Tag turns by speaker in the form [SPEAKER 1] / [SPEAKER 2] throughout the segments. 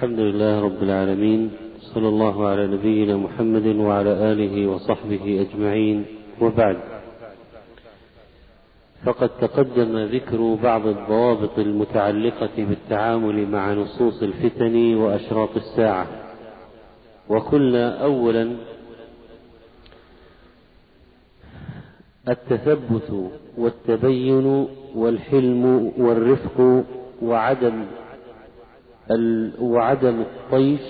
[SPEAKER 1] الحمد لله رب العالمين صلى الله على نبينا محمد وعلى آله وصحبه أجمعين وبعد. فقد تقدم ذكر بعض الضوابط المتعلقة بالتعامل مع نصوص الفتن وأشراط الساعة. وقلنا أولا التثبت والتبين والحلم والرفق وعدم وعدم الطيش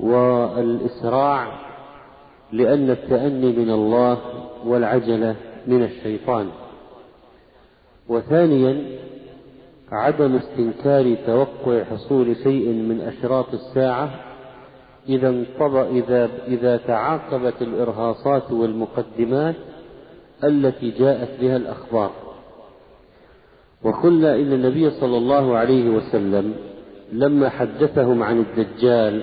[SPEAKER 1] والإسراع لأن التأني من الله والعجلة من الشيطان. وثانيا عدم استنكار توقع حصول شيء من أشراط الساعة إذا انطبق إذا إذا تعاقبت الإرهاصات والمقدمات التي جاءت بها الأخبار. وقلنا إن النبي صلى الله عليه وسلم لما حدثهم عن الدجال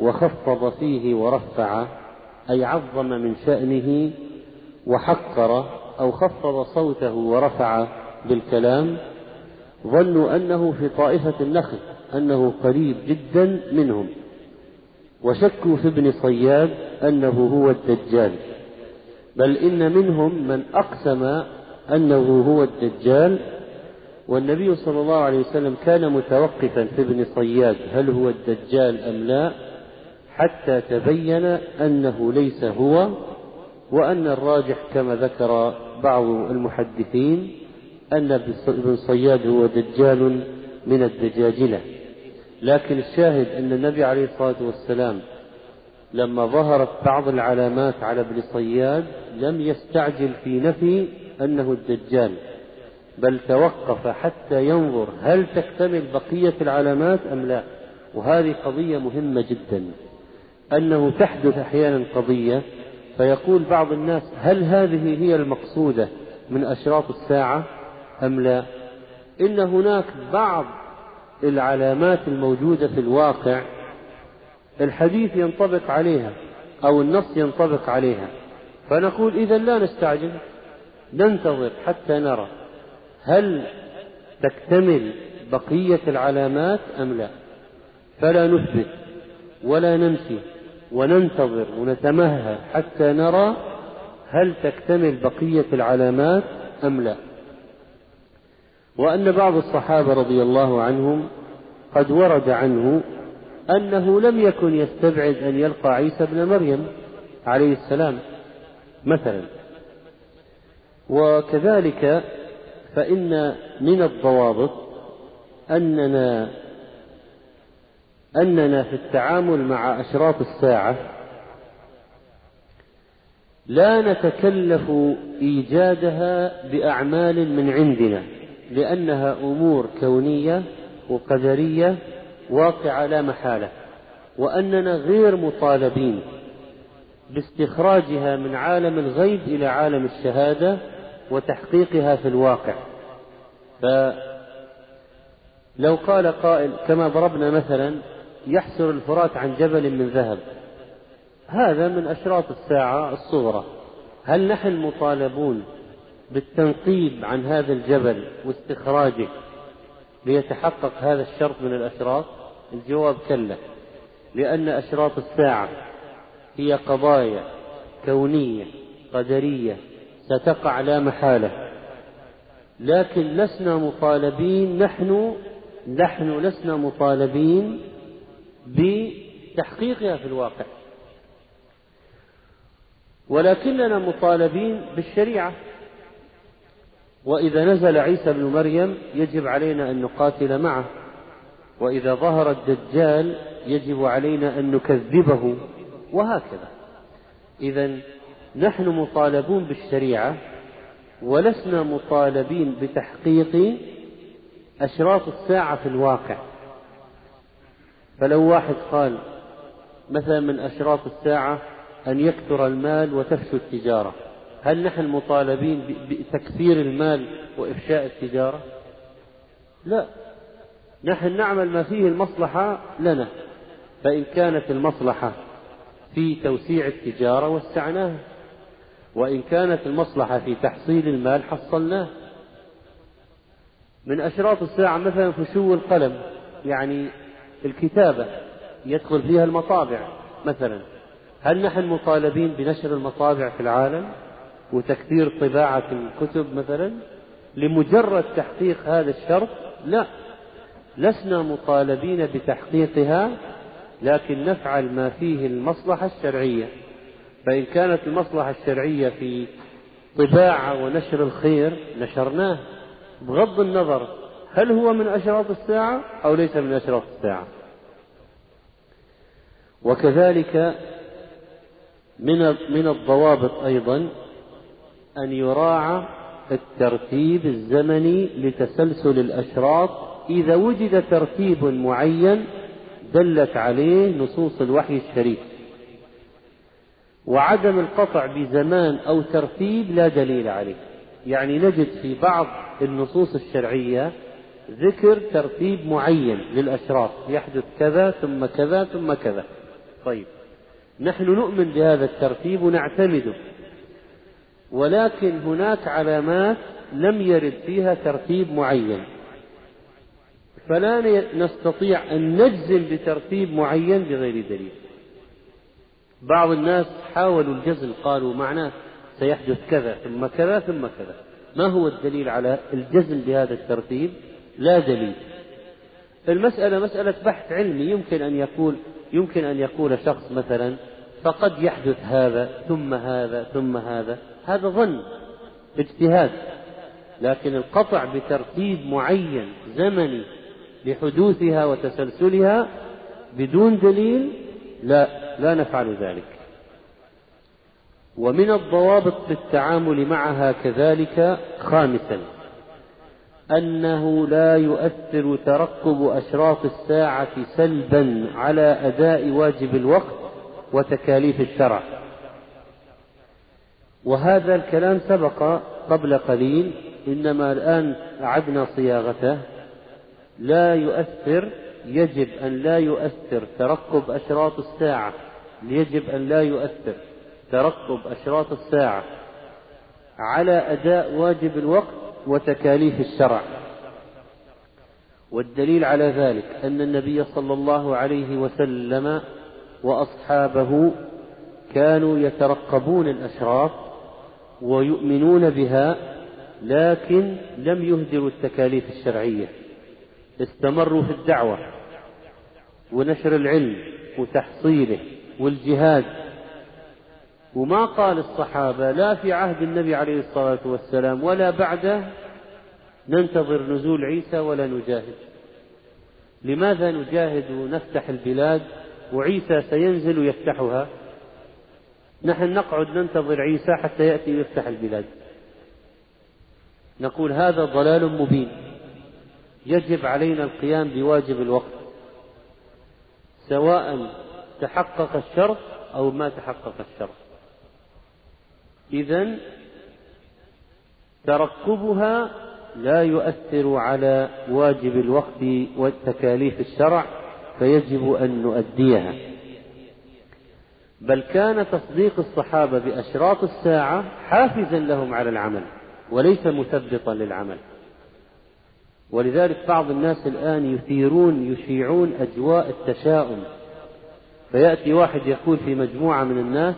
[SPEAKER 1] وخفض فيه ورفع أي عظم من شأنه وحقر أو خفض صوته ورفع بالكلام ظنوا أنه في طائفة النخل أنه قريب جدا منهم. وشكوا في ابن صياد أنه هو الدجال. بل إن منهم من أقسم أنه هو الدجال والنبي صلى الله عليه وسلم كان متوقفا في ابن صياد هل هو الدجال أم لا؟ حتى تبين أنه ليس هو وأن الراجح كما ذكر بعض المحدثين أن ابن صياد هو دجال من الدجاجلة. لكن الشاهد أن النبي عليه الصلاة والسلام لما ظهرت بعض العلامات على ابن صياد لم يستعجل في نفي أنه الدجال. بل توقف حتى ينظر هل تكتمل بقية العلامات أم لا. وهذه قضية مهمة جدا. أنه تحدث أحيانا قضية فيقول بعض الناس هل هذه هي المقصودة من أشراط الساعة أم لا؟ إن هناك بعض العلامات الموجودة في الواقع الحديث ينطبق عليها أو النص ينطبق عليها. فنقول إذا لا نستعجل ننتظر حتى نرى. هل تكتمل بقية العلامات أم لا؟ فلا نثبت ولا نمشي وننتظر ونتمهل حتى نرى هل تكتمل بقية العلامات أم لا. وأن بعض الصحابة رضي الله عنهم قد ورد عنه أنه لم يكن يستبعد أن يلقى عيسى ابن مريم عليه السلام مثلا. وكذلك فإن من الضوابط أننا أننا في التعامل مع أشراط الساعة لا نتكلف إيجادها بأعمال من عندنا لأنها أمور كونية وقدرية واقعة لا محالة وأننا غير مطالبين باستخراجها من عالم الغيب إلى عالم الشهادة وتحقيقها في الواقع. فلو قال قائل كما ضربنا مثلا يحسر الفرات عن جبل من ذهب. هذا من أشراط الساعة الصغرى. هل نحن مطالبون بالتنقيب عن هذا الجبل واستخراجه ليتحقق هذا الشرط من الأشراط؟ الجواب كلا. لأن أشراط الساعة هي قضايا كونية قدرية ستقع لا محالة. لكن لسنا مطالبين نحن نحن لسنا مطالبين بتحقيقها في الواقع. ولكننا مطالبين بالشريعة. وإذا نزل عيسى بن مريم يجب علينا أن نقاتل معه. وإذا ظهر الدجال يجب علينا أن نكذبه. وهكذا. إذا نحن مطالبون بالشريعة ولسنا مطالبين بتحقيق أشراط الساعة في الواقع. فلو واحد قال مثلا من أشراط الساعة أن يكثر المال وتفشو التجارة هل نحن مطالبين بتكثير المال وإفشاء التجارة؟ لا. نحن نعمل ما فيه المصلحة لنا فإن كانت المصلحة في توسيع التجارة وسعناها وإن كانت المصلحة في تحصيل المال حصلناه. من أشراط الساعة مثلا فشو القلم يعني الكتابة يدخل فيها المطابع مثلا. هل نحن مطالبين بنشر المطابع في العالم وتكثير طباعة الكتب مثلا؟ لمجرد تحقيق هذا الشرط لا. لسنا مطالبين بتحقيقها لكن نفعل ما فيه المصلحة الشرعية. فإن كانت المصلحة الشرعية في طباعة ونشر الخير نشرناه بغض النظر هل هو من أشراط الساعة أو ليس من أشراط الساعة. وكذلك من من الضوابط أيضا أن يراعى الترتيب الزمني لتسلسل الأشراط. إذا وجد ترتيب معين دلت عليه نصوص الوحي الشريف. وعدم القطع بزمان أو ترتيب لا دليل عليه. يعني نجد في بعض النصوص الشرعية ذكر ترتيب معين للأشراط يحدث كذا ثم كذا ثم كذا. طيب. نحن نؤمن بهذا الترتيب ونعتمده. ولكن هناك علامات لم يرد فيها ترتيب معين. فلا نستطيع أن نجزم بترتيب معين بغير دليل. بعض الناس حاولوا الجزم قالوا معناه سيحدث كذا ثم كذا ثم كذا. ما هو الدليل على الجزم بهذا الترتيب؟ لا دليل. المسألة مسألة بحث علمي يمكن أن يقول يمكن أن يقول شخص مثلا فقد يحدث هذا ثم هذا ثم هذا. هذا ظن اجتهاد. لكن القطع بترتيب معين زمني لحدوثها وتسلسلها بدون دليل لا لا نفعل ذلك. ومن الضوابط في التعامل معها كذلك خامسا أنه لا يؤثر ترقب أشراط الساعة سلبا على أداء واجب الوقت وتكاليف الشرع. وهذا الكلام سبق قبل قليل إنما الآن أعدنا صياغته. لا يؤثر يجب أن لا يؤثر ترقب أشراط الساعة. يجب أن لا يؤثر ترقب أشراط الساعة على أداء واجب الوقت وتكاليف الشرع. والدليل على ذلك أن النبي صلى الله عليه وسلم وأصحابه كانوا يترقبون الأشراط ويؤمنون بها لكن لم يهدروا التكاليف الشرعية. استمروا في الدعوة ونشر العلم وتحصيله والجهاد. وما قال الصحابة لا في عهد النبي عليه الصلاة والسلام ولا بعده ننتظر نزول عيسى ولا نجاهد. لماذا نجاهد ونفتح البلاد وعيسى سينزل ويفتحها؟ نحن نقعد ننتظر عيسى حتى يأتي ويفتح البلاد. نقول هذا ضلال مبين. يجب علينا القيام بواجب الوقت سواء تحقق الشرط أو ما تحقق الشرط. إذا ترقبها لا يؤثر على واجب الوقت والتكاليف الشرع فيجب أن نؤديها. بل كان تصديق الصحابة بأشراط الساعة حافزا لهم على العمل وليس مثبطا للعمل. ولذلك بعض الناس الآن يثيرون يشيعون أجواء التشاؤم. فيأتي واحد يقول في مجموعة من الناس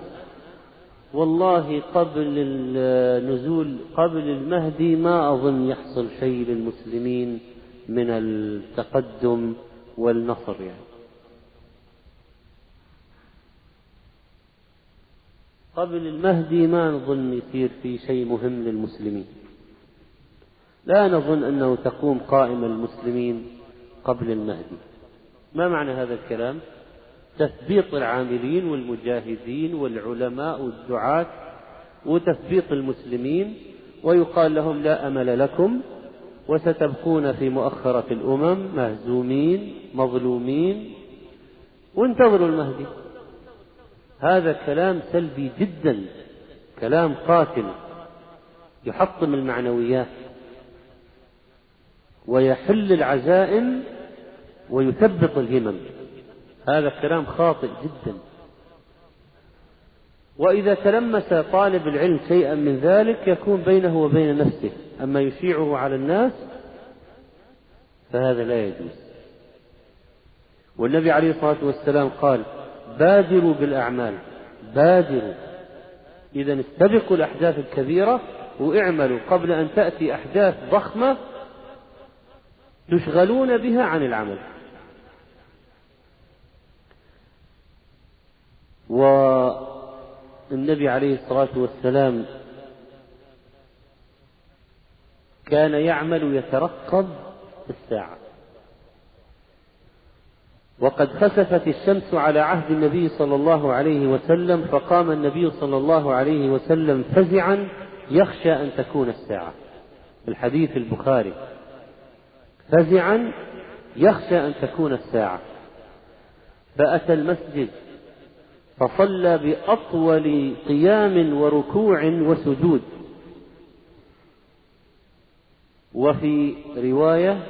[SPEAKER 1] والله قبل النزول قبل المهدي ما أظن يحصل شيء للمسلمين من التقدم والنصر يعني. قبل المهدي ما نظن يصير في شيء مهم للمسلمين. لا نظن أنه تقوم قائمة المسلمين قبل المهدي. ما معنى هذا الكلام؟ تثبيط العاملين والمجاهدين والعلماء والدعاة وتثبيط المسلمين ويقال لهم لا أمل لكم وستبقون في مؤخرة الأمم مهزومين مظلومين. وانتظروا المهدي. هذا كلام سلبي جدا كلام قاتل يحطم المعنويات. ويحل العزائم ويثبط الهمم. هذا الكلام خاطئ جدا. وإذا تلمس طالب العلم شيئا من ذلك يكون بينه وبين نفسه. أما يشيعه على الناس فهذا لا يجوز. والنبي عليه الصلاة والسلام قال بادروا بالأعمال بادروا. إذا استبقوا الأحداث الكبيرة وإعملوا قبل أن تأتي أحداث ضخمة تشغلون بها عن العمل. والنبي عليه الصلاة والسلام كان يعمل يترقب الساعة. وقد خسفت الشمس على عهد النبي صلى الله عليه وسلم فقام النبي صلى الله عليه وسلم فزعا يخشى أن تكون الساعة. الحديث البخاري. فزعا يخشى أن تكون الساعة. فأتى المسجد فصلى بأطول قيام وركوع وسجود. وفي رواية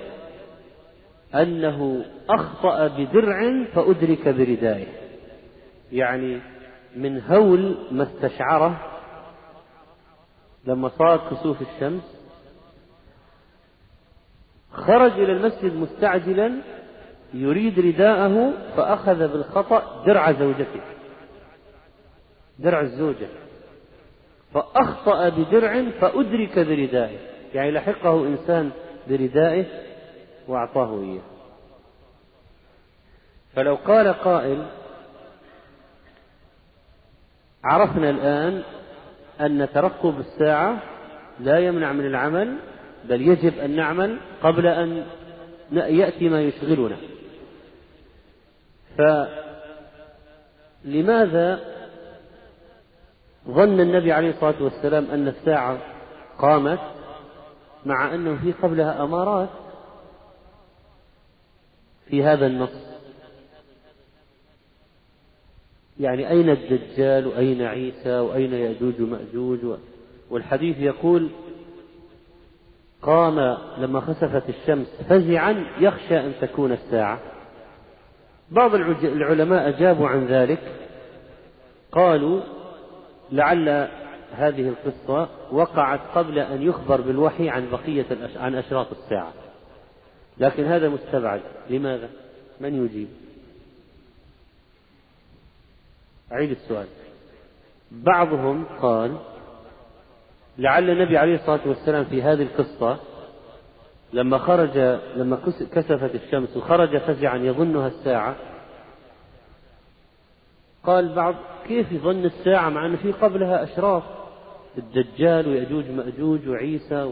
[SPEAKER 1] أنه أخطأ بدرع فأدرك بردائه. يعني من هول ما استشعره لما صار كسوف الشمس خرج إلى المسجد مستعجلا يريد رداءه فأخذ بالخطأ درع زوجته. درع الزوجة. فأخطأ بدرع فأدرك بردائه. يعني لحقه إنسان بردائه وأعطاه إياه. فلو قال قائل عرفنا الآن أن ترقب الساعة لا يمنع من العمل بل يجب أن نعمل قبل أن يأتي ما يشغلنا. فلماذا ظن النبي عليه الصلاة والسلام أن الساعة قامت مع أنه في قبلها أمارات في هذا النص؟ يعني أين الدجال وأين عيسى وأين يأجوج ومأجوج؟ والحديث يقول قام لما خسفت الشمس فزعا يخشى أن تكون الساعة بعض العلماء أجابوا عن ذلك قالوا لعل هذه القصة وقعت قبل أن يخبر بالوحي عن بقية عن أشراط الساعة لكن هذا مستبعد لماذا؟ من يجيب؟ أعيد السؤال بعضهم قال لعل النبي عليه الصلاة والسلام في هذه القصة لما خرج لما كسفت الشمس وخرج فزعا يظنها الساعة قال بعض كيف يظن الساعة مع أن في قبلها أشراف الدجال ويأجوج مأجوج وعيسى.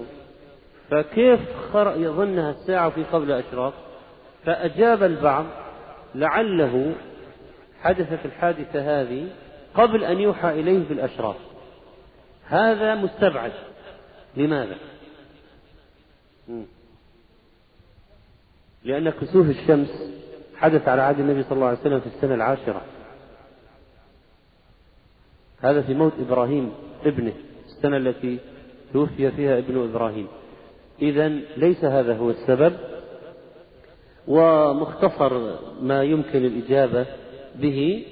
[SPEAKER 1] فكيف يظنها الساعة وفي قبلها أشراف فأجاب البعض لعله حدثت الحادثة هذه قبل أن يوحى إليه بالأشراف هذا مستبعد. لماذا؟ لأن كسوف الشمس حدث على عهد النبي صلى الله عليه وسلم في السنة العاشرة. هذا في موت إبراهيم ابنه السنة التي توفي فيها ابن إبراهيم. إذا ليس هذا هو السبب ومختصر ما يمكن الإجابة به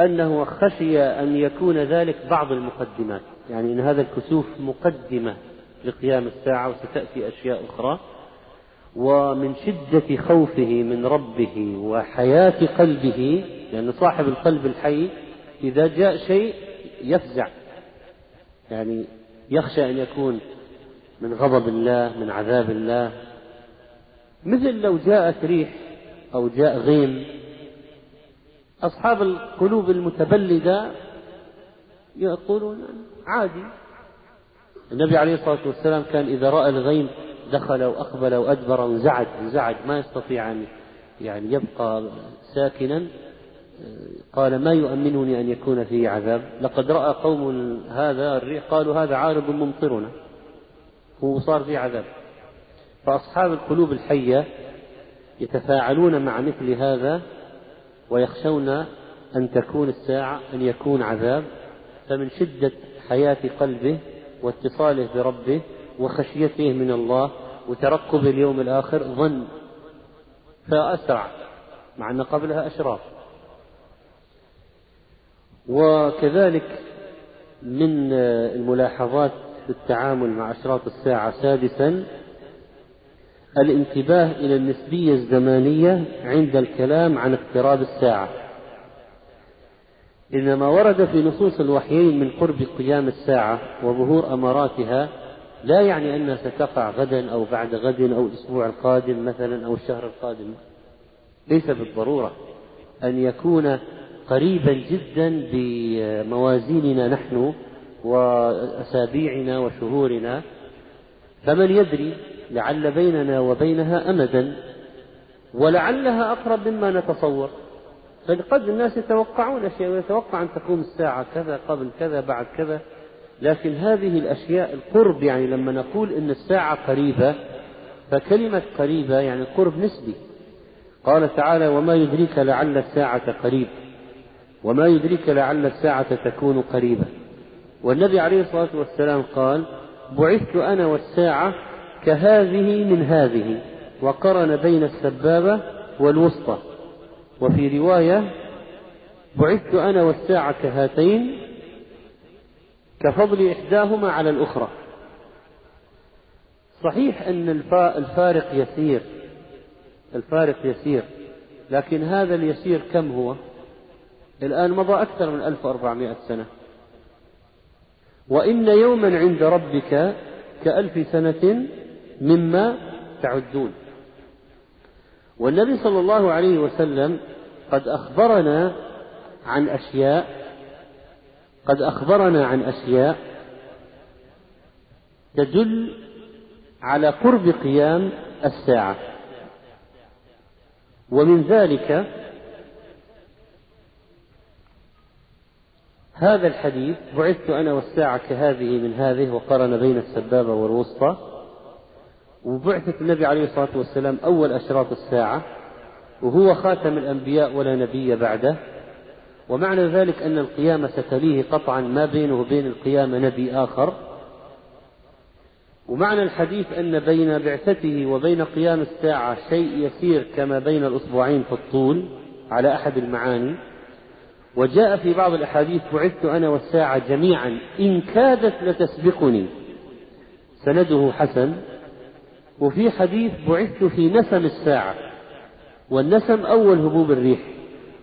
[SPEAKER 1] أنه خشي أن يكون ذلك بعض المقدمات. يعني أن هذا الكسوف مقدمة لقيام الساعة وستأتي أشياء أخرى. ومن شدة خوفه من ربه وحياة قلبه لأن صاحب القلب الحي إذا جاء شيء يفزع. يعني يخشى أن يكون من غضب الله من عذاب الله. مثل لو جاءت ريح أو جاء غيم أصحاب القلوب المتبلدة يقولون عادي. النبي عليه الصلاة والسلام كان إذا رأى الغيم دخل وأقبل وأدبر وانزعج انزعج ما يستطيع أن يعني يبقى ساكنا قال ما يؤمنني أن يكون فيه عذاب؟ لقد رأى قوم هذا الريح قالوا هذا عارض ممطرنا هو صار في عذاب. فأصحاب القلوب الحية يتفاعلون مع مثل هذا ويخشون أن تكون الساعة أن يكون عذاب. فمن شدة حياة قلبه واتصاله بربه وخشيته من الله وترقب اليوم الآخر ظن فأسرع مع أن قبلها أشراف. وكذلك من الملاحظات في التعامل مع أشراط الساعة سادسا الانتباه إلى النسبية الزمانية عند الكلام عن اقتراب الساعة. إن ما ورد في نصوص الوحيين من قرب قيام الساعة وظهور أماراتها لا يعني أنها ستقع غدا أو بعد غد أو الأسبوع القادم مثلا أو الشهر القادم. ليس بالضرورة أن يكون قريبا جدا بموازيننا نحن وأسابيعنا وشهورنا. فمن يدري لعل بيننا وبينها أمدا ولعلها أقرب مما نتصور. فقد الناس يتوقعون أشياء ويتوقع أن تقوم الساعة كذا قبل كذا بعد كذا. لكن هذه الأشياء القرب يعني لما نقول أن الساعة قريبة فكلمة قريبة يعني قرب نسبي. قال تعالى وما يدريك لعل الساعة قريب وما يدريك لعل الساعة تكون قريبة. والنبي عليه الصلاة والسلام قال بعثت أنا والساعة كهذه من هذه وقرن بين السبابة والوسطى. وفي رواية بعثت أنا والساعة كهاتين كفضل إحداهما على الأخرى. صحيح أن الفارق يسير الفارق يسير لكن هذا اليسير كم هو؟ الآن مضى أكثر من 1400 سنة. وإن يوما عند ربك كألف سنة مما تعدون. والنبي صلى الله عليه وسلم قد أخبرنا عن أشياء قد أخبرنا عن أشياء تدل على قرب قيام الساعة. ومن ذلك هذا الحديث بعثت أنا والساعة كهذه من هذه وقرن بين السبابة والوسطى. وبعثة النبي عليه الصلاة والسلام أول أشراط الساعة وهو خاتم الأنبياء ولا نبي بعده. ومعنى ذلك أن القيامة ستليه قطعا ما بينه وبين القيامة نبي آخر. ومعنى الحديث أن بين بعثته وبين قيام الساعة شيء يسير كما بين الأسبوعين في الطول على أحد المعاني. وجاء في بعض الأحاديث بعثت أنا والساعة جميعا إن كادت لتسبقني. سنده حسن. وفي حديث بعثت في نسم الساعة والنسم أول هبوب الريح.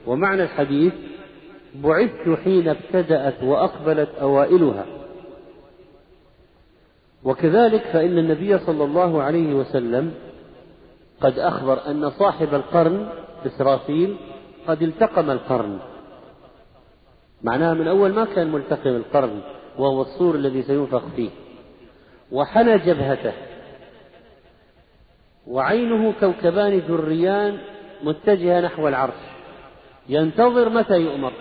[SPEAKER 1] ومعنى الحديث بعثت حين ابتدأت وأقبلت أوائلها. وكذلك فإن النبي صلى الله عليه وسلم قد أخبر أن صاحب القرن إسرافيل قد التقم القرن. معناها من أول ما كان ملتقم القرن وهو الصور الذي سينفخ فيه. وحنى جبهته. وعينه كوكبان ذريان متجهة نحو العرش. ينتظر متى يؤمر؟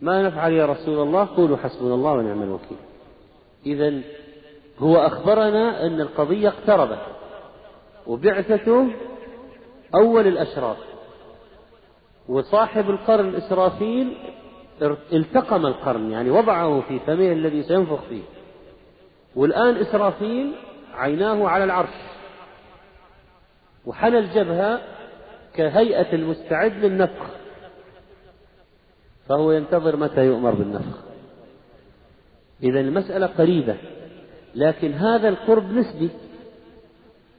[SPEAKER 1] ما نفعل يا رسول الله؟ قولوا حسبنا الله ونعم الوكيل. إذا هو أخبرنا أن القضية اقتربت وبعثته أول الأشراط وصاحب القرن إسرافيل التقم القرن يعني وضعه في فمه الذي سينفخ فيه. والآن إسرافيل عيناه على العرش. وحنى الجبهة كهيئة المستعد للنفخ. فهو ينتظر متى يؤمر بالنفخ. إذا المسألة قريبة لكن هذا القرب نسبي.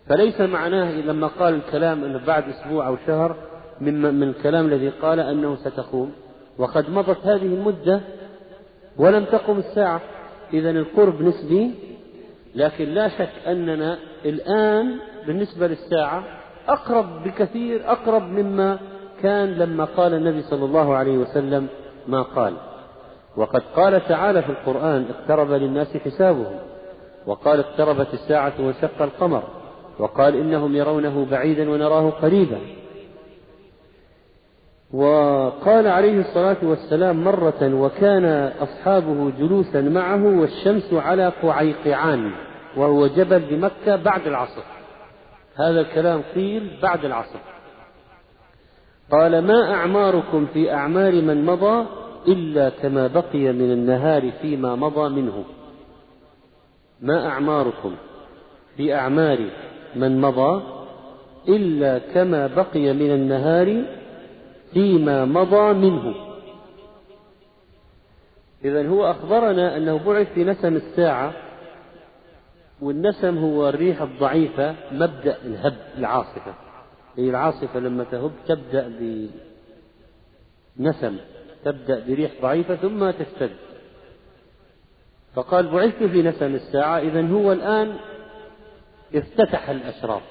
[SPEAKER 1] فليس معناه لما قال الكلام أنه بعد أسبوع أو شهر من من الكلام الذي قال أنه ستقوم. وقد مضت هذه المدة ولم تقم الساعة. إذا القرب نسبي لكن لا شك أننا الآن بالنسبة للساعة أقرب بكثير أقرب مما كان لما قال النبي صلى الله عليه وسلم ما قال. وقد قال تعالى في القرآن اقترب للناس حسابهم. وقال اقتربت الساعة وانشق القمر. وقال إنهم يرونه بعيدا ونراه قريبا. وقال عليه الصلاة والسلام مرة وكان أصحابه جلوسا معه والشمس على قعيقعان. وهو جبل بمكة بعد العصر. هذا الكلام قيل بعد العصر. قال ما أعماركم في أعمار من مضى إلا كما بقي من النهار فيما مضى منه. ما أعماركم في أعمار من مضى إلا كما بقي من النهار فيما مضى منه. إذا هو أخبرنا أنه بعث في نسم الساعة والنسم هو الريح الضعيفة مبدأ الهب العاصفة. هي العاصفة لما تهب تبدأ بنسم تبدأ بريح ضعيفة ثم تشتد. فقال بعثت في نسم الساعة إذا هو الآن افتتح الأشراف.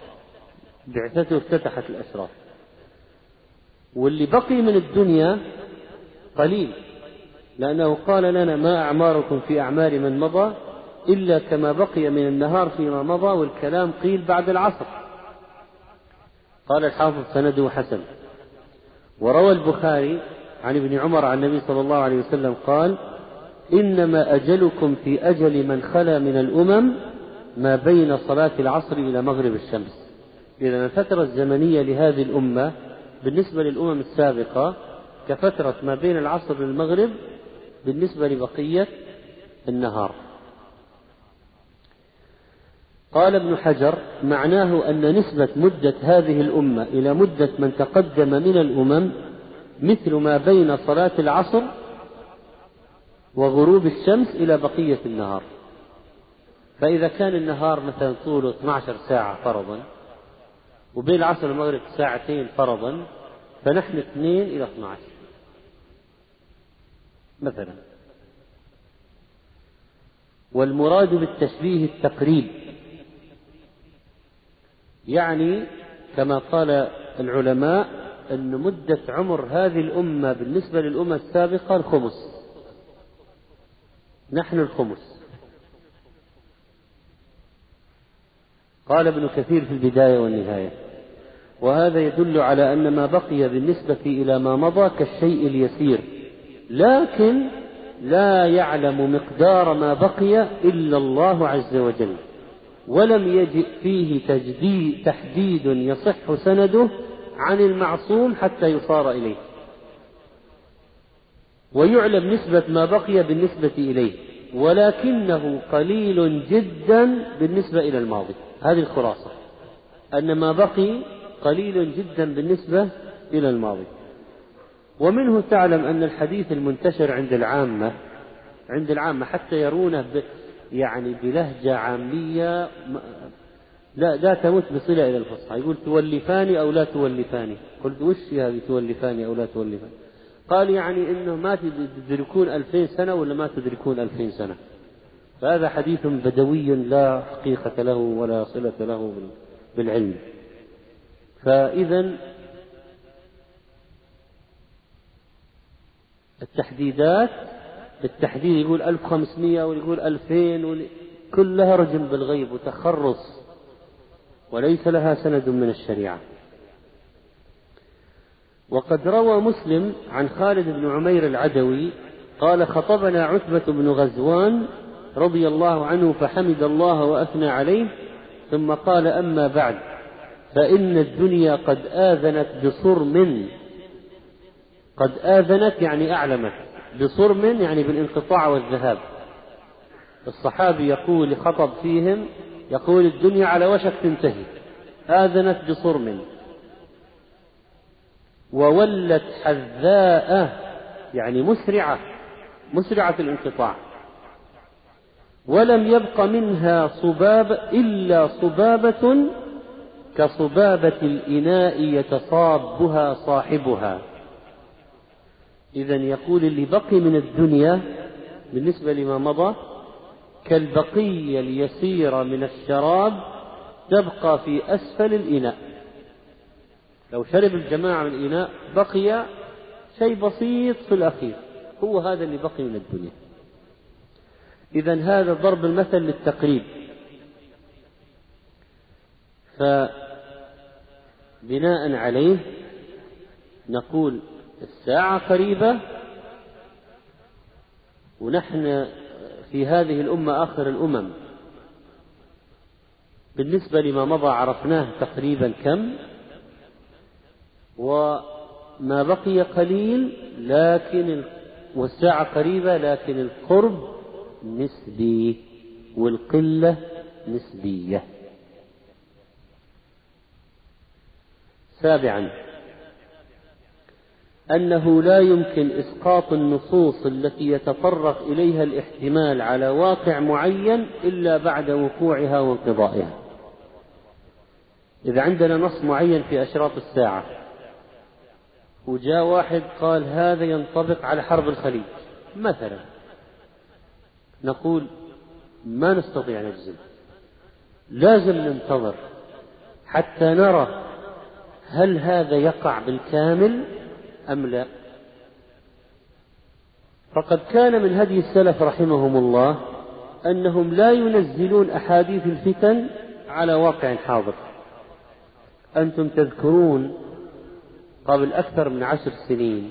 [SPEAKER 1] بعثته افتتحت الأشراف. واللي بقي من الدنيا قليل لأنه قال لنا ما أعماركم في أعمار من مضى؟ إلا كما بقي من النهار فيما مضى والكلام قيل بعد العصر. قال الحافظ سنده حسن. وروى البخاري عن ابن عمر عن النبي صلى الله عليه وسلم قال إنما أجلكم في أجل من خلا من الأمم ما بين صلاة العصر إلى مغرب الشمس. إذا الفترة الزمنية لهذه الأمة بالنسبة للأمم السابقة كفترة ما بين العصر والمغرب بالنسبة لبقية النهار. قال ابن حجر معناه أن نسبة مدة هذه الأمة إلى مدة من تقدم من الأمم مثل ما بين صلاة العصر وغروب الشمس إلى بقية النهار. فإذا كان النهار مثلا طوله 12 ساعة فرضا وبين العصر والمغرب ساعتين فرضا فنحن اثنين إلى 12 مثلا. والمراد بالتشبيه التقريب. يعني كما قال العلماء أن مدة عمر هذه الأمة بالنسبة للأمة السابقة الخمس. نحن الخمس. قال ابن كثير في البداية والنهاية. وهذا يدل على أن ما بقي بالنسبة إلى ما مضى كالشيء اليسير. لكن لا يعلم مقدار ما بقي إلا الله عز وجل. ولم يجئ فيه تجديد تحديد يصح سنده عن المعصوم حتى يصار إليه. ويعلم نسبة ما بقي بالنسبة إليه ولكنه قليل جدا بالنسبة إلى الماضي. هذه الخلاصة أن ما بقي قليل جدا بالنسبة إلى الماضي. ومنه تعلم أن الحديث المنتشر عند العامة عند العامة حتى يرونه يعني بلهجة عامية لا لا تمت بصلة إلى الفصحى. يقول تولفاني أو لا تولفاني. قلت وش هذه تولفاني أو لا تولفاني؟ قال يعني إنه ما تدركون ألفين سنة ولا ما تدركون ألفين سنة. فهذا حديث بدوي لا حقيقة له ولا صلة له بالعلم. فإذا التحديدات التحديد يقول 1500 ويقول 2000 كلها رجم بالغيب وتخرص وليس لها سند من الشريعة. وقد روى مسلم عن خالد بن عمير العدوي قال خطبنا عتبة بن غزوان رضي الله عنه فحمد الله وأثنى عليه ثم قال أما بعد فإن الدنيا قد آذنت بصرم. قد آذنت يعني أعلمت. بصرم يعني بالانقطاع والذهاب. الصحابي يقول خطب فيهم يقول الدنيا على وشك تنتهي. آذنت بصرم وولت حذاء يعني مسرعة مسرعة الانقطاع. ولم يبق منها صباب إلا صبابة كصبابة الإناء يتصابها صاحبها. إذا يقول اللي بقي من الدنيا بالنسبة لما مضى كالبقية اليسيرة من الشراب تبقى في أسفل الإناء. لو شرب الجماعة من الإناء بقي شيء بسيط في الأخير. هو هذا اللي بقي من الدنيا. إذا هذا ضرب المثل للتقريب. فبناء عليه نقول الساعة قريبة ونحن في هذه الأمة آخر الأمم. بالنسبة لما مضى عرفناه تقريبا كم وما بقي قليل لكن والساعة قريبة لكن القرب نسبي والقلة نسبية. سابعا. أنه لا يمكن إسقاط النصوص التي يتطرق إليها الاحتمال على واقع معين إلا بعد وقوعها وانقضائها. إذا عندنا نص معين في أشراط الساعة. وجاء واحد قال هذا ينطبق على حرب الخليج. مثلا. نقول ما نستطيع نجزم. لازم ننتظر حتى نرى هل هذا يقع بالكامل أم لا؟ فقد كان من هدي السلف رحمهم الله أنهم لا ينزلون أحاديث الفتن على واقع حاضر. أنتم تذكرون قبل أكثر من عشر سنين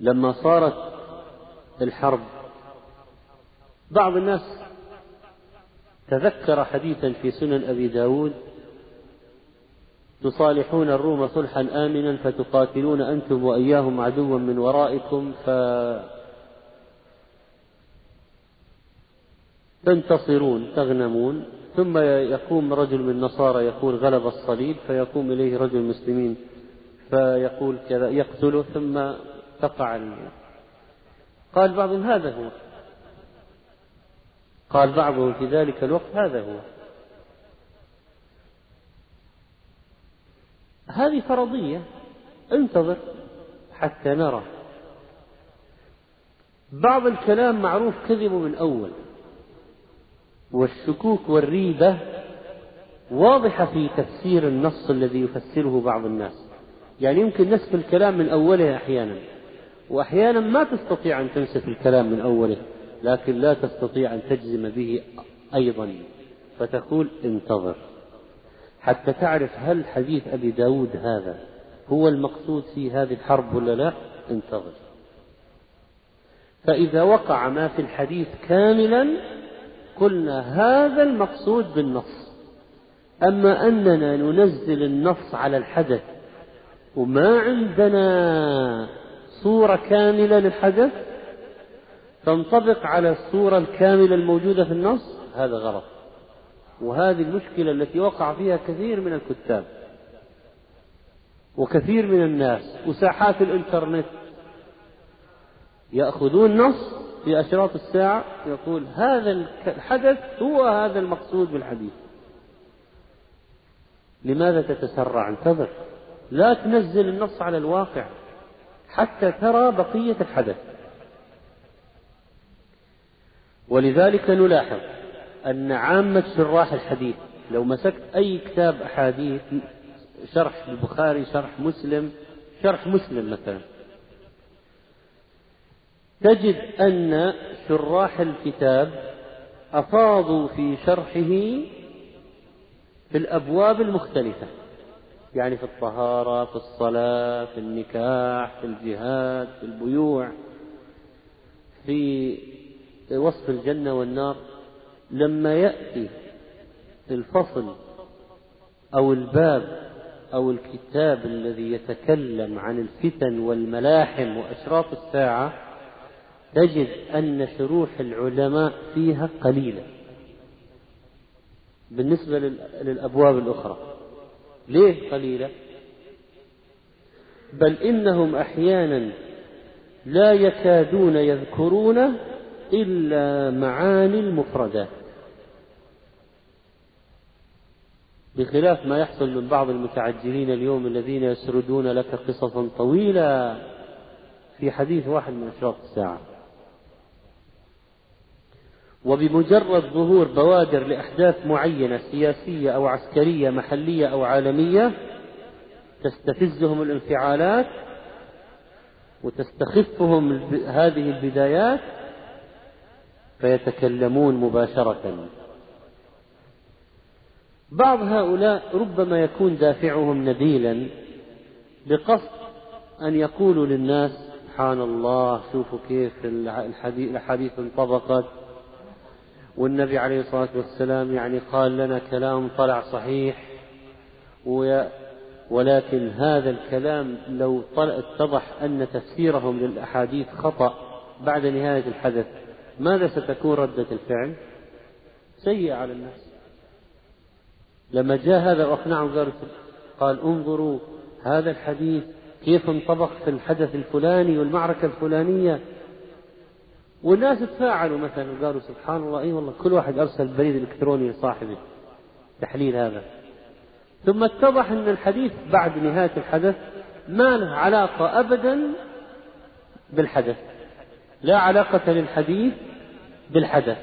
[SPEAKER 1] لما صارت الحرب بعض الناس تذكر حديثا في سنن أبي داود تصالحون الروم صلحا آمنا فتقاتلون أنتم وإياهم عدوا من ورائكم ف تنتصرون تغنمون. ثم يقوم رجل من النصارى يقول غلب الصليب فيقوم إليه رجل المسلمين فيقول كذا يقتله ثم تقع قال بعضهم هذا هو. قال بعضهم في ذلك الوقت هذا هو. هذه فرضية. انتظر حتى نرى. بعض الكلام معروف كذبه من أول. والشكوك والريبة واضحة في تفسير النص الذي يفسره بعض الناس. يعني يمكن نسف الكلام من أوله أحيانا. وأحيانا ما تستطيع أن تنسف الكلام من أوله لكن لا تستطيع أن تجزم به أيضا. فتقول انتظر. حتى تعرف هل حديث أبي داود هذا هو المقصود في هذه الحرب ولا لا انتظر. فإذا وقع ما في الحديث كاملا قلنا هذا المقصود بالنص. أما أننا ننزل النص على الحدث وما عندنا صورة كاملة للحدث تنطبق على الصورة الكاملة الموجودة في النص هذا غلط. وهذه المشكلة التي وقع فيها كثير من الكتاب وكثير من الناس وساحات الإنترنت يأخذون نص في أشراط الساعة يقول هذا الحدث هو هذا المقصود بالحديث. لماذا تتسرع؟ انتظر. لا تنزل النص على الواقع حتى ترى بقية الحدث. ولذلك نلاحظ أن عامة شراح الحديث لو مسكت أي كتاب أحاديث شرح البخاري شرح مسلم شرح مسلم مثلا تجد أن شراح الكتاب أفاضوا في شرحه في الأبواب المختلفة يعني في الطهارة في الصلاة في النكاح في الجهاد في البيوع في وصف الجنة والنار. لما يأتي الفصل أو الباب أو الكتاب الذي يتكلم عن الفتن والملاحم وأشراط الساعة تجد أن شروح العلماء فيها قليلة بالنسبة للأبواب الأخرى ليه قليلة؟ بل إنهم أحيانا لا يكادون يذكرون إلا معاني المفردات بخلاف ما يحصل من بعض المتعجلين اليوم الذين يسردون لك قصصا طويلة في حديث واحد من أشراط الساعة. وبمجرد ظهور بوادر لأحداث معينة سياسية أو عسكرية محلية أو عالمية تستفزهم الانفعالات وتستخفهم هذه البدايات فيتكلمون مباشرة. بعض هؤلاء ربما يكون دافعهم نبيلا بقصد أن يقولوا للناس سبحان الله شوفوا كيف الحديث انطبقت. والنبي عليه الصلاة والسلام يعني قال لنا كلام طلع صحيح ولكن هذا الكلام لو اتضح أن تفسيرهم للأحاديث خطأ بعد نهاية الحدث. ماذا ستكون ردة الفعل؟ سيئة على الناس. لما جاء هذا وأقنعهم قال قال انظروا هذا الحديث كيف انطبق في الحدث الفلاني والمعركة الفلانية. والناس تفاعلوا مثلا وقالوا سبحان الله أي والله كل واحد أرسل بريد إلكتروني لصاحبه. تحليل هذا. ثم اتضح إن الحديث بعد نهاية الحدث ما له علاقة ابدا بالحدث. لا علاقة للحديث بالحدث.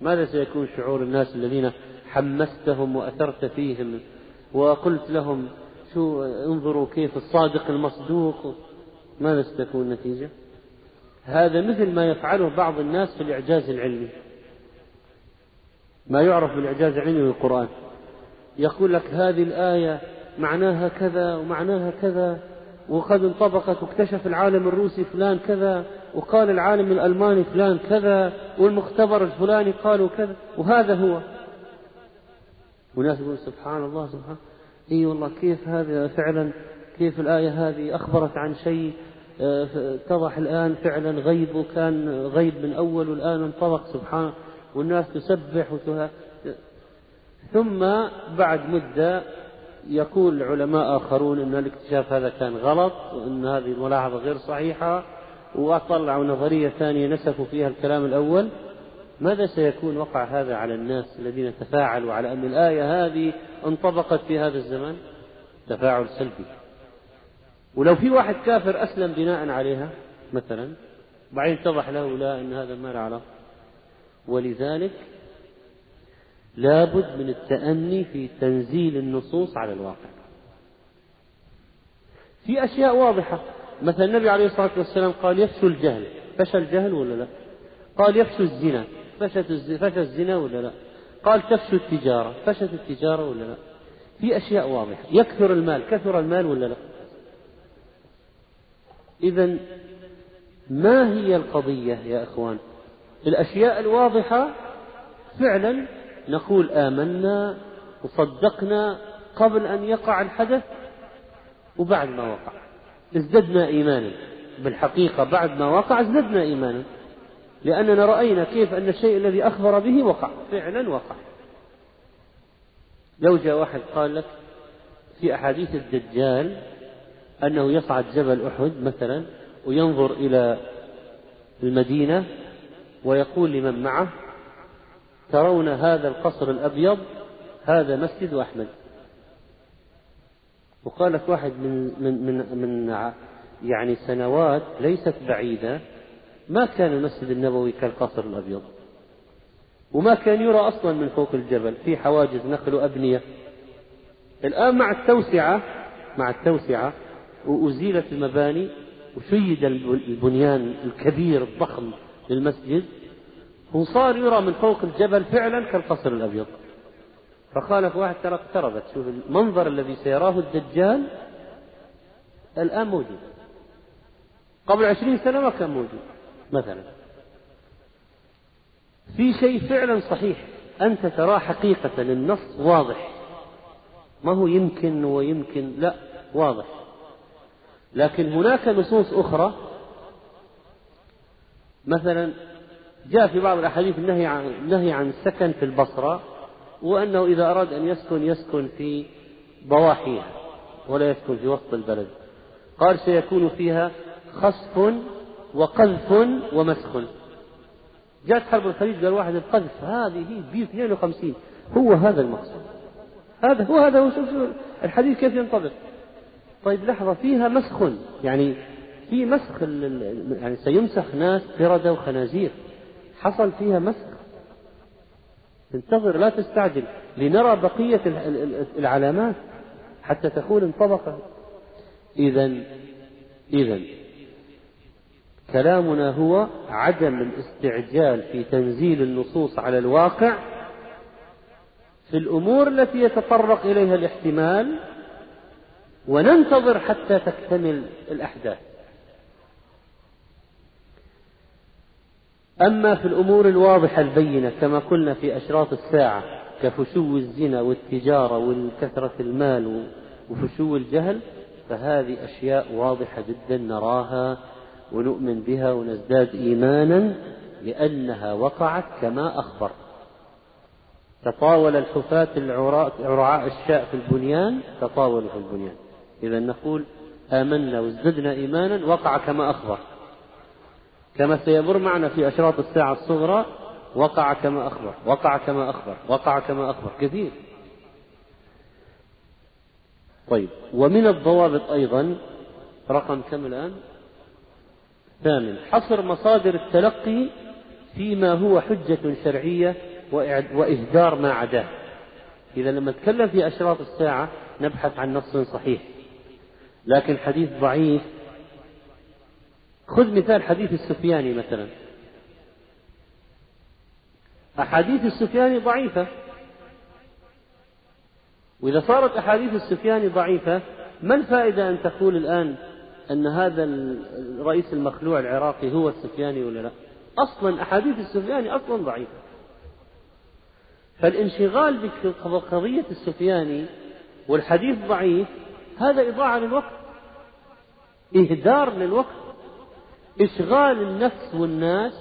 [SPEAKER 1] ماذا سيكون شعور الناس الذين حمستهم وأثرت فيهم وقلت لهم شو انظروا كيف الصادق المصدوق؟ ماذا ستكون النتيجة؟ هذا مثل ما يفعله بعض الناس في الإعجاز العلمي. ما يعرف بالإعجاز العلمي بالقرآن يقول لك هذه الآية معناها كذا ومعناها كذا. وقد انطبقت واكتشف العالم الروسي فلان كذا وقال العالم الألماني فلان كذا والمختبر الفلاني قالوا كذا وهذا هو. وناس يقول سبحان الله سبحان إي والله كيف هذا فعلا كيف الآية هذه أخبرت عن شيء اتضح الآن فعلا غيب وكان غيب من أول والآن انطلق سبحانه والناس تسبح وتها ثم بعد مدة يقول علماء آخرون أن الاكتشاف هذا كان غلط وأن هذه الملاحظة غير صحيحة وطلعوا نظرية ثانية نسفوا فيها الكلام الأول. ماذا سيكون وقع هذا على الناس الذين تفاعلوا على أن الآية هذه انطبقت في هذا الزمن تفاعل سلبي. ولو في واحد كافر أسلم بناء عليها مثلا بعدين اتضح له لا أن هذا ما له علاقة. ولذلك لابد من التأني في تنزيل النصوص على الواقع. في أشياء واضحة. مثلا النبي عليه الصلاة والسلام قال يفشو الجهل. فشى الجهل ولا لا؟ قال يفشو الزنا. فشت فشى الزنا ولا لا؟ قال تفشو التجارة. فشت التجارة ولا لا؟ في أشياء واضحة. يكثر المال. كثر المال ولا لا؟ إذا ما هي القضية يا إخوان؟ الأشياء الواضحة فعلا نقول آمنا وصدقنا قبل أن يقع الحدث وبعد ما وقع. ازددنا إيمانا. بالحقيقة بعد ما وقع ازددنا إيمانا. لأننا رأينا كيف أن الشيء الذي أخبر به وقع. فعلا وقع. لو جاء واحد قال لك في أحاديث الدجال أنه يصعد جبل أحد مثلا وينظر إلى المدينة ويقول لمن معه ترون هذا القصر الأبيض هذا مسجد أحمد. وقال لك واحد من من من من يعني سنوات ليست بعيدة ما كان المسجد النبوي كالقصر الأبيض. وما كان يرى أصلا من فوق الجبل في حواجز نخل وأبنية. الآن مع التوسعة مع التوسعة وأزيلت المباني وشيد البنيان الكبير الضخم للمسجد. وصار يرى من فوق الجبل فعلا كالقصر الأبيض. فقال واحد ترى اقتربت. شوف المنظر الذي سيراه الدجال الآن موجود. قبل عشرين سنة ما كان موجود مثلا. في شيء فعلا صحيح. أنت تراه حقيقة النص واضح. ما هو يمكن ويمكن لا واضح. لكن هناك نصوص أخرى. مثلا جاء في بعض الأحاديث النهي عن النهي عن السكن في البصرة وأنه إذا أراد أن يسكن يسكن في ضواحيها ولا يسكن في وسط البلد. قال سيكون فيها خسف وقذف ومسخ جاءت حرب الخليج قال واحد القذف هذه بي 52 هو هذا المقصود. هذا هو هذا هو الحديث كيف ينطبق. طيب لحظة فيها مسخ يعني في مسخ يعني سيمسخ ناس قردة وخنازير. حصل فيها مسخ انتظر لا تستعجل. لنرى بقية العلامات حتى تكون انطبقت. إذا إذا كلامنا هو عدم الاستعجال في تنزيل النصوص على الواقع في الأمور التي يتطرق إليها الاحتمال وننتظر حتى تكتمل الأحداث. أما في الأمور الواضحة البينة كما قلنا في أشراط الساعة كفشو الزنا والتجارة والكثرة المال وفشو الجهل فهذه أشياء واضحة جدا نراها ونؤمن بها ونزداد إيمانا لأنها وقعت كما أخبر. تطاول الحفاة العراء الشاء في البنيان تطاولوا في البنيان. إذا نقول آمنا وازددنا إيمانا وقع كما أخبر. كما سيمر معنا في أشراط الساعة الصغرى وقع كما أخبر وقع كما أخبر وقع كما أخبر. كثير طيب ومن الضوابط أيضا رقم كم الآن؟ ثامن حصر مصادر التلقي فيما هو حجة شرعية وإهدار ما عداه. إذا لما نتكلم في أشراط الساعة نبحث عن نص صحيح. لكن حديث ضعيف خذ مثال حديث السفياني مثلا. أحاديث السفياني ضعيفة. وإذا صارت أحاديث السفياني ضعيفة ما الفائدة أن تقول الآن أن هذا الرئيس المخلوع العراقي هو السفياني ولا لا؟ أصلا أحاديث السفياني أصلا ضعيفة. فالانشغال بقضية السفياني والحديث ضعيف هذا إضاعة للوقت. إهدار للوقت. إشغال النفس والناس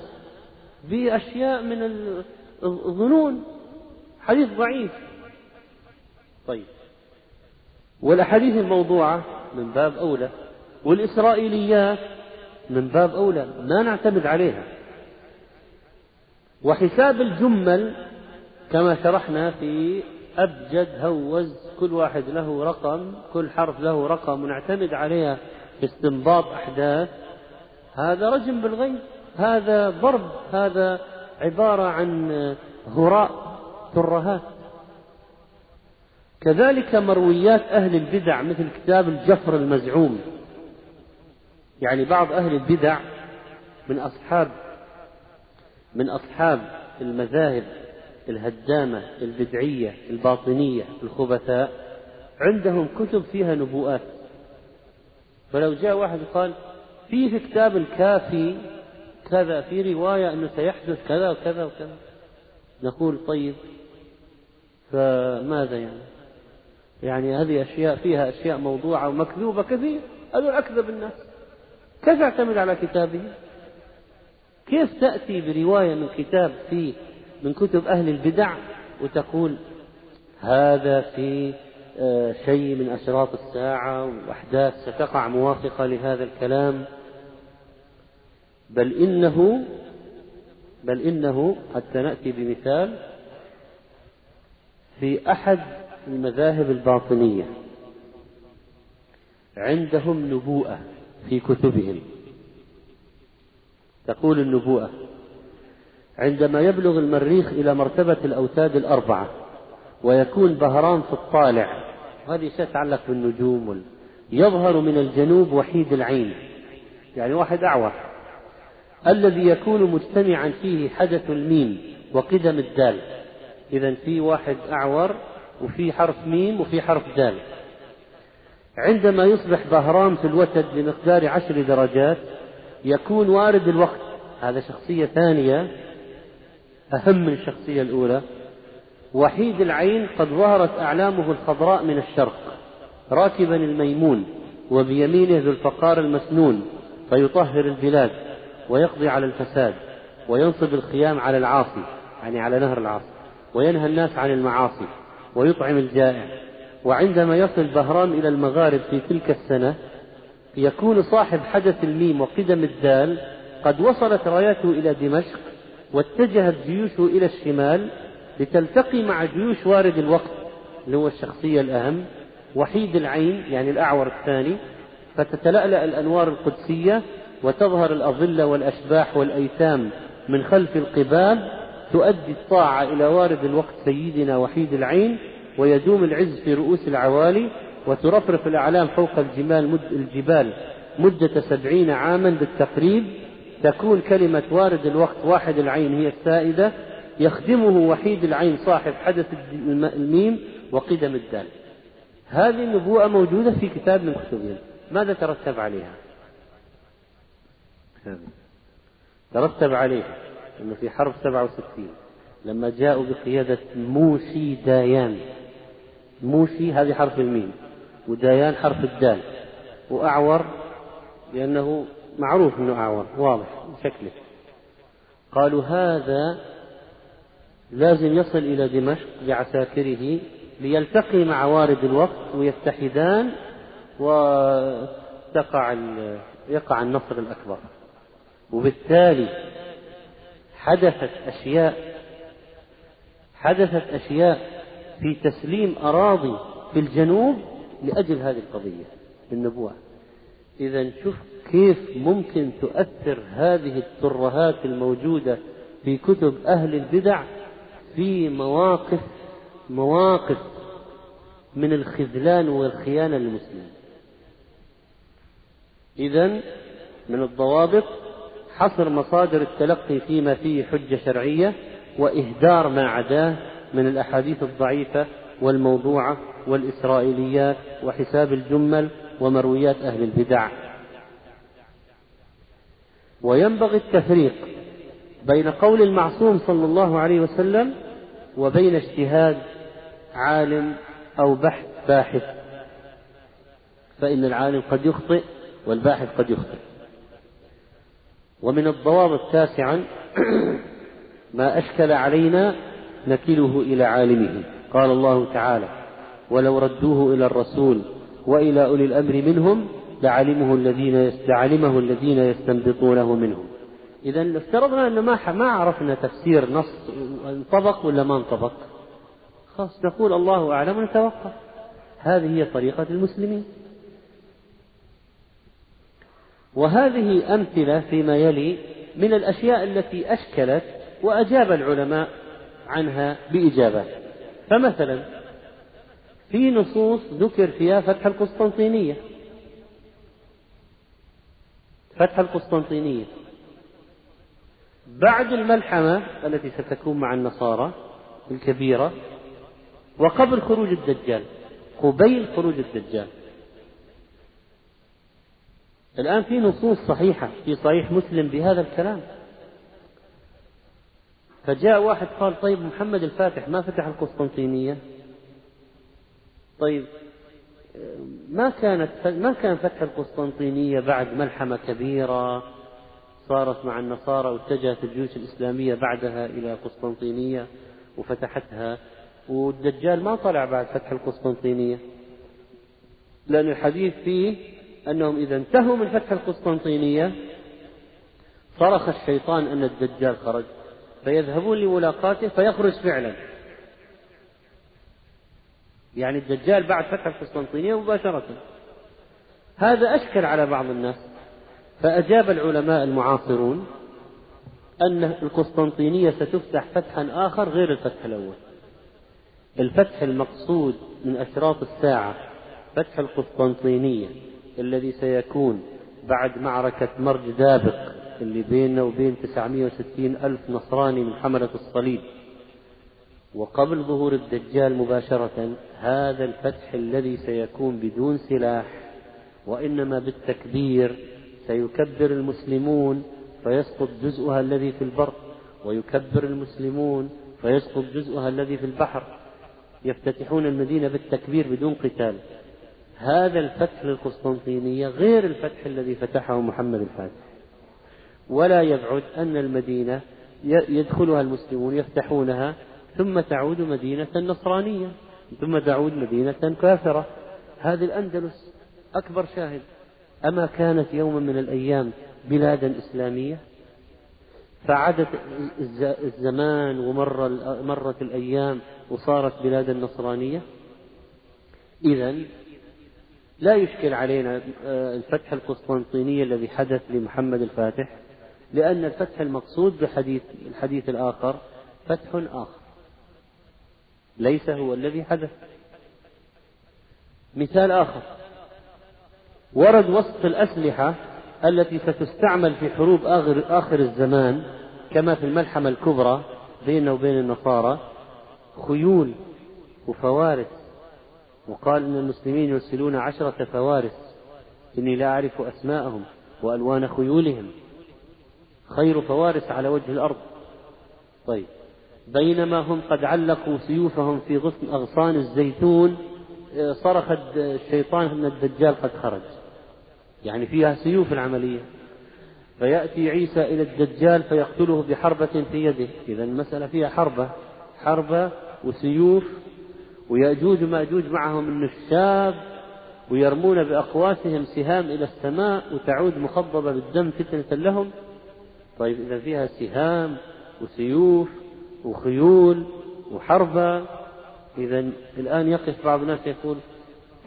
[SPEAKER 1] بأشياء من الظنون. حديث ضعيف. طيب. والأحاديث الموضوعة من باب أولى والإسرائيليات من باب أولى ما نعتمد عليها. وحساب الجمل كما شرحنا في أبجد هوز كل واحد له رقم كل حرف له رقم ونعتمد عليها في استنباط أحداث. هذا رجم بالغيب هذا ضرب هذا عبارة عن هراء ترهات. كذلك مرويات أهل البدع مثل كتاب الجفر المزعوم. يعني بعض أهل البدع من أصحاب من أصحاب المذاهب الهدامة البدعية الباطنية الخبثاء عندهم كتب فيها نبوءات. فلو جاء واحد قال في كتاب الكافي كذا في رواية أنه سيحدث كذا وكذا وكذا. نقول طيب فماذا يعني؟ يعني هذه أشياء فيها أشياء موضوعة ومكذوبة كثير. هذول أكذب الناس. كيف تعتمد على كتابه؟ كيف تأتي برواية من كتاب في من كتب أهل البدع وتقول هذا في آه، شيء من أشراط الساعة وأحداث ستقع موافقة لهذا الكلام؟ بل إنه بل إنه حتى نأتي بمثال في أحد المذاهب الباطنية. عندهم نبوءة في كتبهم. تقول النبوءة عندما يبلغ المريخ إلى مرتبة الأوتاد الأربعة ويكون بهران في الطالع هذه شيء يتعلق بالنجوم يظهر من الجنوب وحيد العين. يعني واحد أعور. الذي يكون مجتمعا فيه حدث الميم وقدم الدال. إذا في واحد أعور وفي حرف ميم وفي حرف دال. عندما يصبح بهرام في الوتد بمقدار عشر درجات يكون وارد الوقت. هذا شخصية ثانية أهم من الشخصية الأولى. وحيد العين قد ظهرت أعلامه الخضراء من الشرق راكبا الميمون وبيمينه ذو الفقار المسنون فيطهر البلاد. ويقضي على الفساد وينصب الخيام على العاصي يعني على نهر العاصي وينهى الناس عن المعاصي ويطعم الجائع. وعندما يصل بهرام إلى المغارب في تلك السنة يكون صاحب حدث الميم وقدم الدال قد وصلت رايته إلى دمشق واتجهت جيوشه إلى الشمال لتلتقي مع جيوش وارد الوقت اللي هو الشخصية الأهم وحيد العين يعني الأعور الثاني فتتلألأ الأنوار القدسية وتظهر الأظلة والأشباح والأيتام من خلف القباب تؤدي الطاعة إلى وارد الوقت سيدنا وحيد العين ويدوم العز في رؤوس العوالي وترفرف الأعلام فوق الجبال مد الجبال مدة سبعين عاما بالتقريب. تكون كلمة وارد الوقت واحد العين هي السائدة. يخدمه وحيد العين صاحب حدث الميم وقدم الدال. هذه النبوءة موجودة في كتاب من كتبهم ماذا ترتب عليها؟ ترتب عليها أنه في حرب 67 لما جاءوا بقيادة موشي دايان. موشي هذه حرف الميم ودايان حرف الدال. وأعور لأنه معروف أنه أعور واضح شكله. قالوا هذا لازم يصل إلى دمشق بعساكره ليلتقي مع وارد الوقت ويتحدان وتقع يقع النصر الأكبر. وبالتالي حدثت أشياء حدثت أشياء في تسليم أراضي في الجنوب لأجل هذه القضية النبوة إذا شوف كيف ممكن تؤثر هذه الترهات الموجودة في كتب أهل البدع في مواقف مواقف من الخذلان والخيانة للمسلمين. إذا من الضوابط حصر مصادر التلقي فيما فيه حجة شرعية وإهدار ما عداه من الأحاديث الضعيفة والموضوعة والإسرائيليات وحساب الجمل ومرويات أهل البدع. وينبغي التفريق بين قول المعصوم صلى الله عليه وسلم وبين اجتهاد عالم أو بحث باحث. فإن العالم قد يخطئ والباحث قد يخطئ. ومن الضوابط تاسعا ما أشكل علينا نكله إلى عالمه. قال الله تعالى ولو ردوه إلى الرسول وإلى أولي الأمر منهم لعلمه الذين لعلمه الذين يستنبطونه منهم. إذا افترضنا أن ما ما عرفنا تفسير نص انطبق ولا ما انطبق؟ خلاص نقول الله أعلم ونتوقف. هذه هي طريقة المسلمين. وهذه أمثلة فيما يلي من الأشياء التي أشكلت وأجاب العلماء عنها بإجابات فمثلا في نصوص ذكر فيها فتح القسطنطينية. فتح القسطنطينية. بعد الملحمة التي ستكون مع النصارى الكبيرة وقبل خروج الدجال قبيل خروج الدجال. الآن في نصوص صحيحة في صحيح مسلم بهذا الكلام. فجاء واحد قال طيب محمد الفاتح ما فتح القسطنطينية؟ طيب ما كانت ما كان فتح القسطنطينية بعد ملحمة كبيرة صارت مع النصارى واتجهت الجيوش الإسلامية بعدها إلى قسطنطينية وفتحتها والدجال ما طلع بعد فتح القسطنطينية؟ لأن الحديث فيه أنهم إذا انتهوا من فتح القسطنطينية صرخ الشيطان أن الدجال خرج فيذهبون لملاقاته فيخرج فعلا. يعني الدجال بعد فتح القسطنطينية مباشرة. هذا أشكل على بعض الناس فأجاب العلماء المعاصرون أن القسطنطينية ستفتح فتحا آخر غير الفتح الأول. الفتح المقصود من أشراط الساعة فتح القسطنطينية. الذي سيكون بعد معركة مرج دابق اللي بيننا وبين 960 ألف نصراني من حملة الصليب. وقبل ظهور الدجال مباشرة هذا الفتح الذي سيكون بدون سلاح وإنما بالتكبير سيكبر المسلمون فيسقط جزءها الذي في البر ويكبر المسلمون فيسقط جزءها الذي في البحر. يفتتحون المدينة بالتكبير بدون قتال. هذا الفتح للقسطنطينية غير الفتح الذي فتحه محمد الفاتح. ولا يبعد أن المدينة يدخلها المسلمون يفتحونها ثم تعود مدينة نصرانية ثم تعود مدينة كافرة. هذه الأندلس أكبر شاهد. أما كانت يوما من الأيام بلادا إسلامية فعدت الزمان ومر مرت الأيام وصارت بلادا نصرانية إذا لا يشكل علينا آه، الفتح القسطنطيني الذي حدث لمحمد الفاتح لأن الفتح المقصود بحديث الحديث الآخر فتح آخر. ليس هو الذي حدث. مثال آخر. ورد وصف الأسلحة التي ستستعمل في حروب آخر, آخر الزمان كما في الملحمة الكبرى بيننا وبين النصارى خيول وفوارس وقال إن المسلمين يرسلون عشرة فوارس. إني لا أعرف أسماءهم وألوان خيولهم. خير فوارس على وجه الأرض. طيب. بينما هم قد علقوا سيوفهم في غصن أغصان الزيتون صرخ الشيطان أن الدجال قد خرج. يعني فيها سيوف العملية. فيأتي عيسى إلى الدجال فيقتله بحربة في يده. إذا المسألة فيها حربة. حربة وسيوف ويأجوج ومأجوج معهم النشاب ويرمون بأقواسهم سهام إلى السماء وتعود مخضبة بالدم فتنة لهم طيب إذا فيها سهام وسيوف وخيول وحربة إذا الآن يقف بعض الناس يقول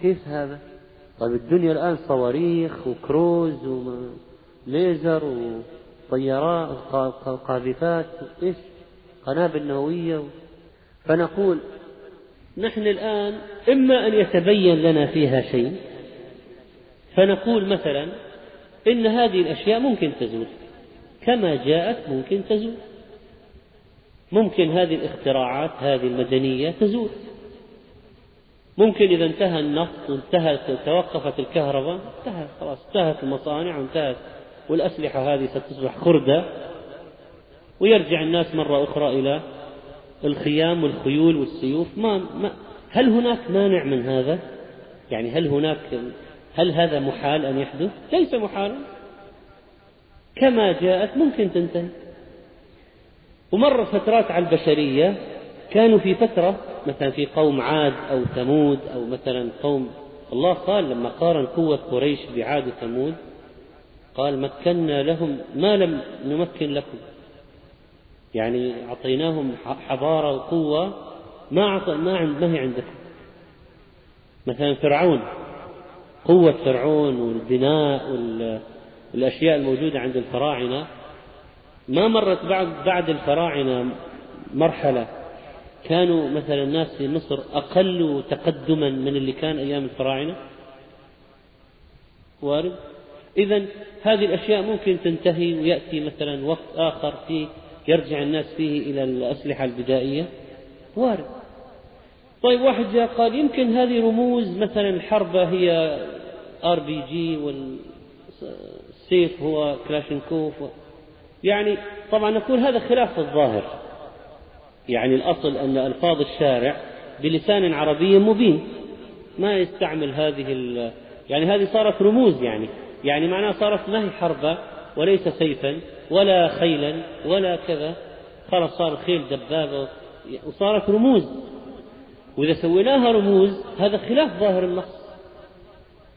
[SPEAKER 1] كيف هذا؟ طيب الدنيا الآن صواريخ وكروز وليزر وطيارات قاذفات إيش؟ قنابل نووية فنقول نحن الآن إما أن يتبين لنا فيها شيء فنقول مثلا إن هذه الأشياء ممكن تزول. كما جاءت ممكن تزول. ممكن هذه الاختراعات هذه المدنية تزول. ممكن إذا انتهى النفط وانتهت توقفت الكهرباء انتهت خلاص انتهت المصانع وانتهت والأسلحة هذه ستصبح خردة ويرجع الناس مرة أخرى إلى الخيام والخيول والسيوف ما, ما هل هناك مانع من هذا؟ يعني هل هناك هل هذا محال أن يحدث؟ ليس محالا كما جاءت ممكن تنتهي ومر فترات على البشرية كانوا في فترة مثلا في قوم عاد أو ثمود أو مثلا قوم الله قال لما قارن قوة قريش بعاد وثمود قال مكنا لهم ما لم نمكن لكم يعني أعطيناهم حضارة وقوة ما عطى ما عند ما هي عندكم. مثلا فرعون قوة فرعون والبناء والأشياء الموجودة عند الفراعنة ما مرت بعد بعد الفراعنة مرحلة. كانوا مثلا الناس في مصر أقل تقدما من اللي كان أيام الفراعنة. وارد؟ إذا هذه الأشياء ممكن تنتهي ويأتي مثلا وقت آخر فيه يرجع الناس فيه إلى الأسلحة البدائية؟ وارد. طيب واحد جاء قال يمكن هذه رموز مثلا الحربة هي آر بي جي والسيف هو كلاشينكوف. يعني طبعا نقول هذا خلاف الظاهر. يعني الأصل أن ألفاظ الشارع بلسان عربي مبين. ما يستعمل هذه يعني هذه صارت رموز يعني. يعني معناها صارت ما هي حربة وليس سيفا. ولا خيلا ولا كذا. خلاص صار خيل دبابة وصارت رموز. وإذا سويناها رموز هذا خلاف ظاهر النص.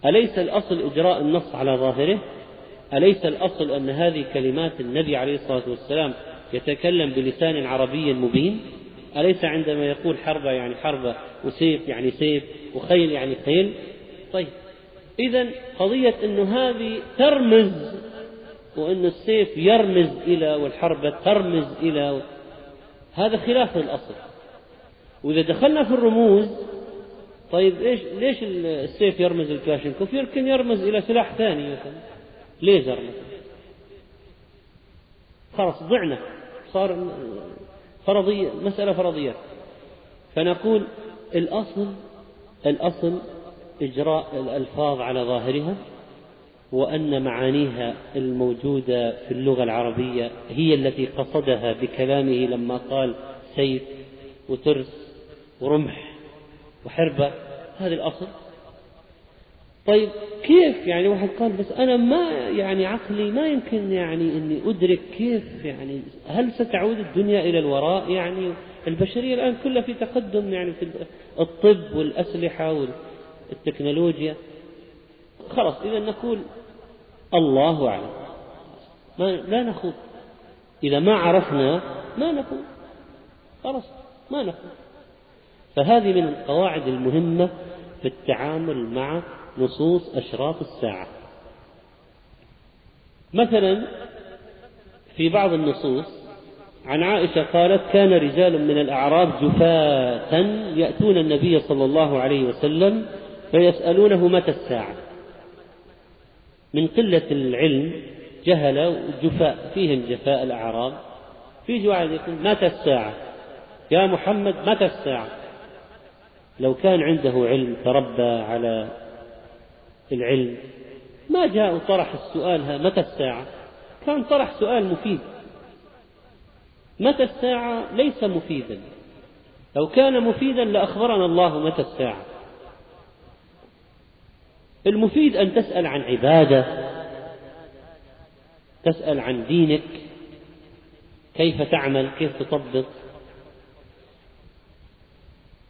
[SPEAKER 1] أليس الأصل إجراء النص على ظاهره؟ أليس الأصل أن هذه كلمات النبي عليه الصلاة والسلام يتكلم بلسان عربي مبين؟ أليس عندما يقول حربة يعني حربة وسيف يعني سيف وخيل يعني خيل؟ طيب. إذا قضية أنه هذه ترمز وأن السيف يرمز إلى والحربة ترمز إلى هذا خلاف الأصل. وإذا دخلنا في الرموز طيب إيش ليش السيف يرمز الكلاشينكوف يمكن يرمز إلى سلاح ثاني مثلا ليزر مثلا. خلاص ضعنا. صار فرضية مسألة فرضية. فنقول الأصل الأصل إجراء الألفاظ على ظاهرها. وأن معانيها الموجودة في اللغة العربية هي التي قصدها بكلامه لما قال سيف وترس ورمح وحربة. هذا الأصل. طيب كيف يعني واحد قال بس أنا ما يعني عقلي ما يمكن يعني إني أدرك كيف يعني هل ستعود الدنيا إلى الوراء؟ يعني البشرية الآن كلها في تقدم يعني في الطب والأسلحة والتكنولوجيا. خلاص إذا نقول الله أعلم. ما لا نخوض. إذا ما عرفنا ما نخوض خلاص ما نخوض فهذه من القواعد المهمة في التعامل مع نصوص أشراط الساعة. مثلا في بعض النصوص عن عائشة قالت كان رجال من الأعراب جفاة يأتون النبي صلى الله عليه وسلم فيسألونه متى الساعة. من قلة العلم جهل جفاء فيهم جفاء الأعراب في واحد يقول متى الساعة؟ يا محمد متى الساعة؟ لو كان عنده علم تربى على العلم. ما جاء وطرح السؤال متى الساعة؟ كان طرح سؤال مفيد. متى الساعة؟ ليس مفيدا. لو كان مفيدا لأخبرنا الله متى الساعة. المفيد أن تسأل عن عبادة تسأل عن دينك كيف تعمل كيف تطبق.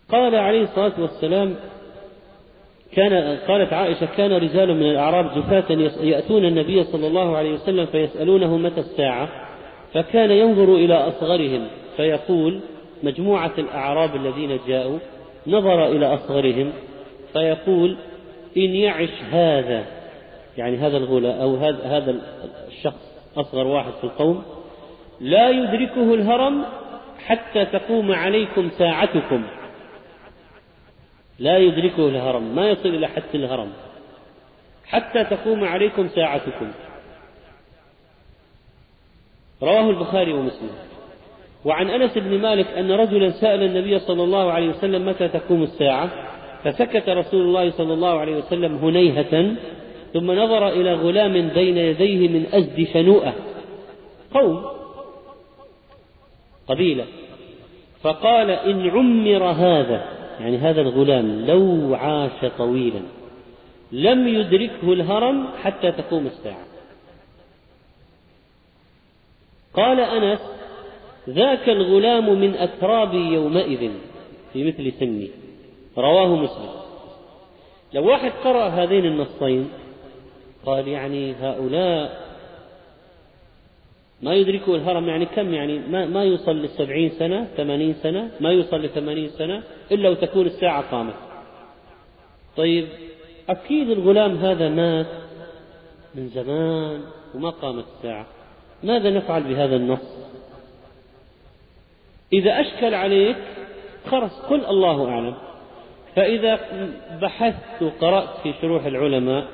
[SPEAKER 1] قال عليه الصلاة والسلام كان قالت عائشة كان رجال من الأعراب جفاة يأتون النبي صلى الله عليه وسلم فيسألونه متى الساعة فكان ينظر إلى أصغرهم فيقول مجموعة الأعراب الذين جاءوا نظر إلى أصغرهم فيقول إن يعش هذا يعني هذا الغلاء أو هذا هذا الشخص أصغر واحد في القوم لا يدركه الهرم حتى تقوم عليكم ساعتكم. لا يدركه الهرم ما يصل إلى حد الهرم حتى تقوم عليكم ساعتكم. رواه البخاري ومسلم. وعن أنس بن مالك أن رجلا سأل النبي صلى الله عليه وسلم متى تقوم الساعة؟ فسكت رسول الله صلى الله عليه وسلم هنيهة ثم نظر إلى غلام بين يديه من أزد شنوءه قوم قبيلة فقال إن عمر هذا يعني هذا الغلام لو عاش طويلا لم يدركه الهرم حتى تقوم الساعة. قال أنس ذاك الغلام من أترابي يومئذ في مثل سني. رواه مسلم. لو واحد قرأ هذين النصين قال يعني هؤلاء ما يدركوا الهرم يعني كم يعني؟ ما, ما يوصل للسبعين سنة ثمانين سنة ما يوصل لثمانين سنة إلا وتكون الساعة قامت. طيب أكيد الغلام هذا مات من زمان وما قامت الساعة. ماذا نفعل بهذا النص؟ إذا أشكل عليك خرس قل الله أعلم. فإذا بحثت وقرأت في شروح العلماء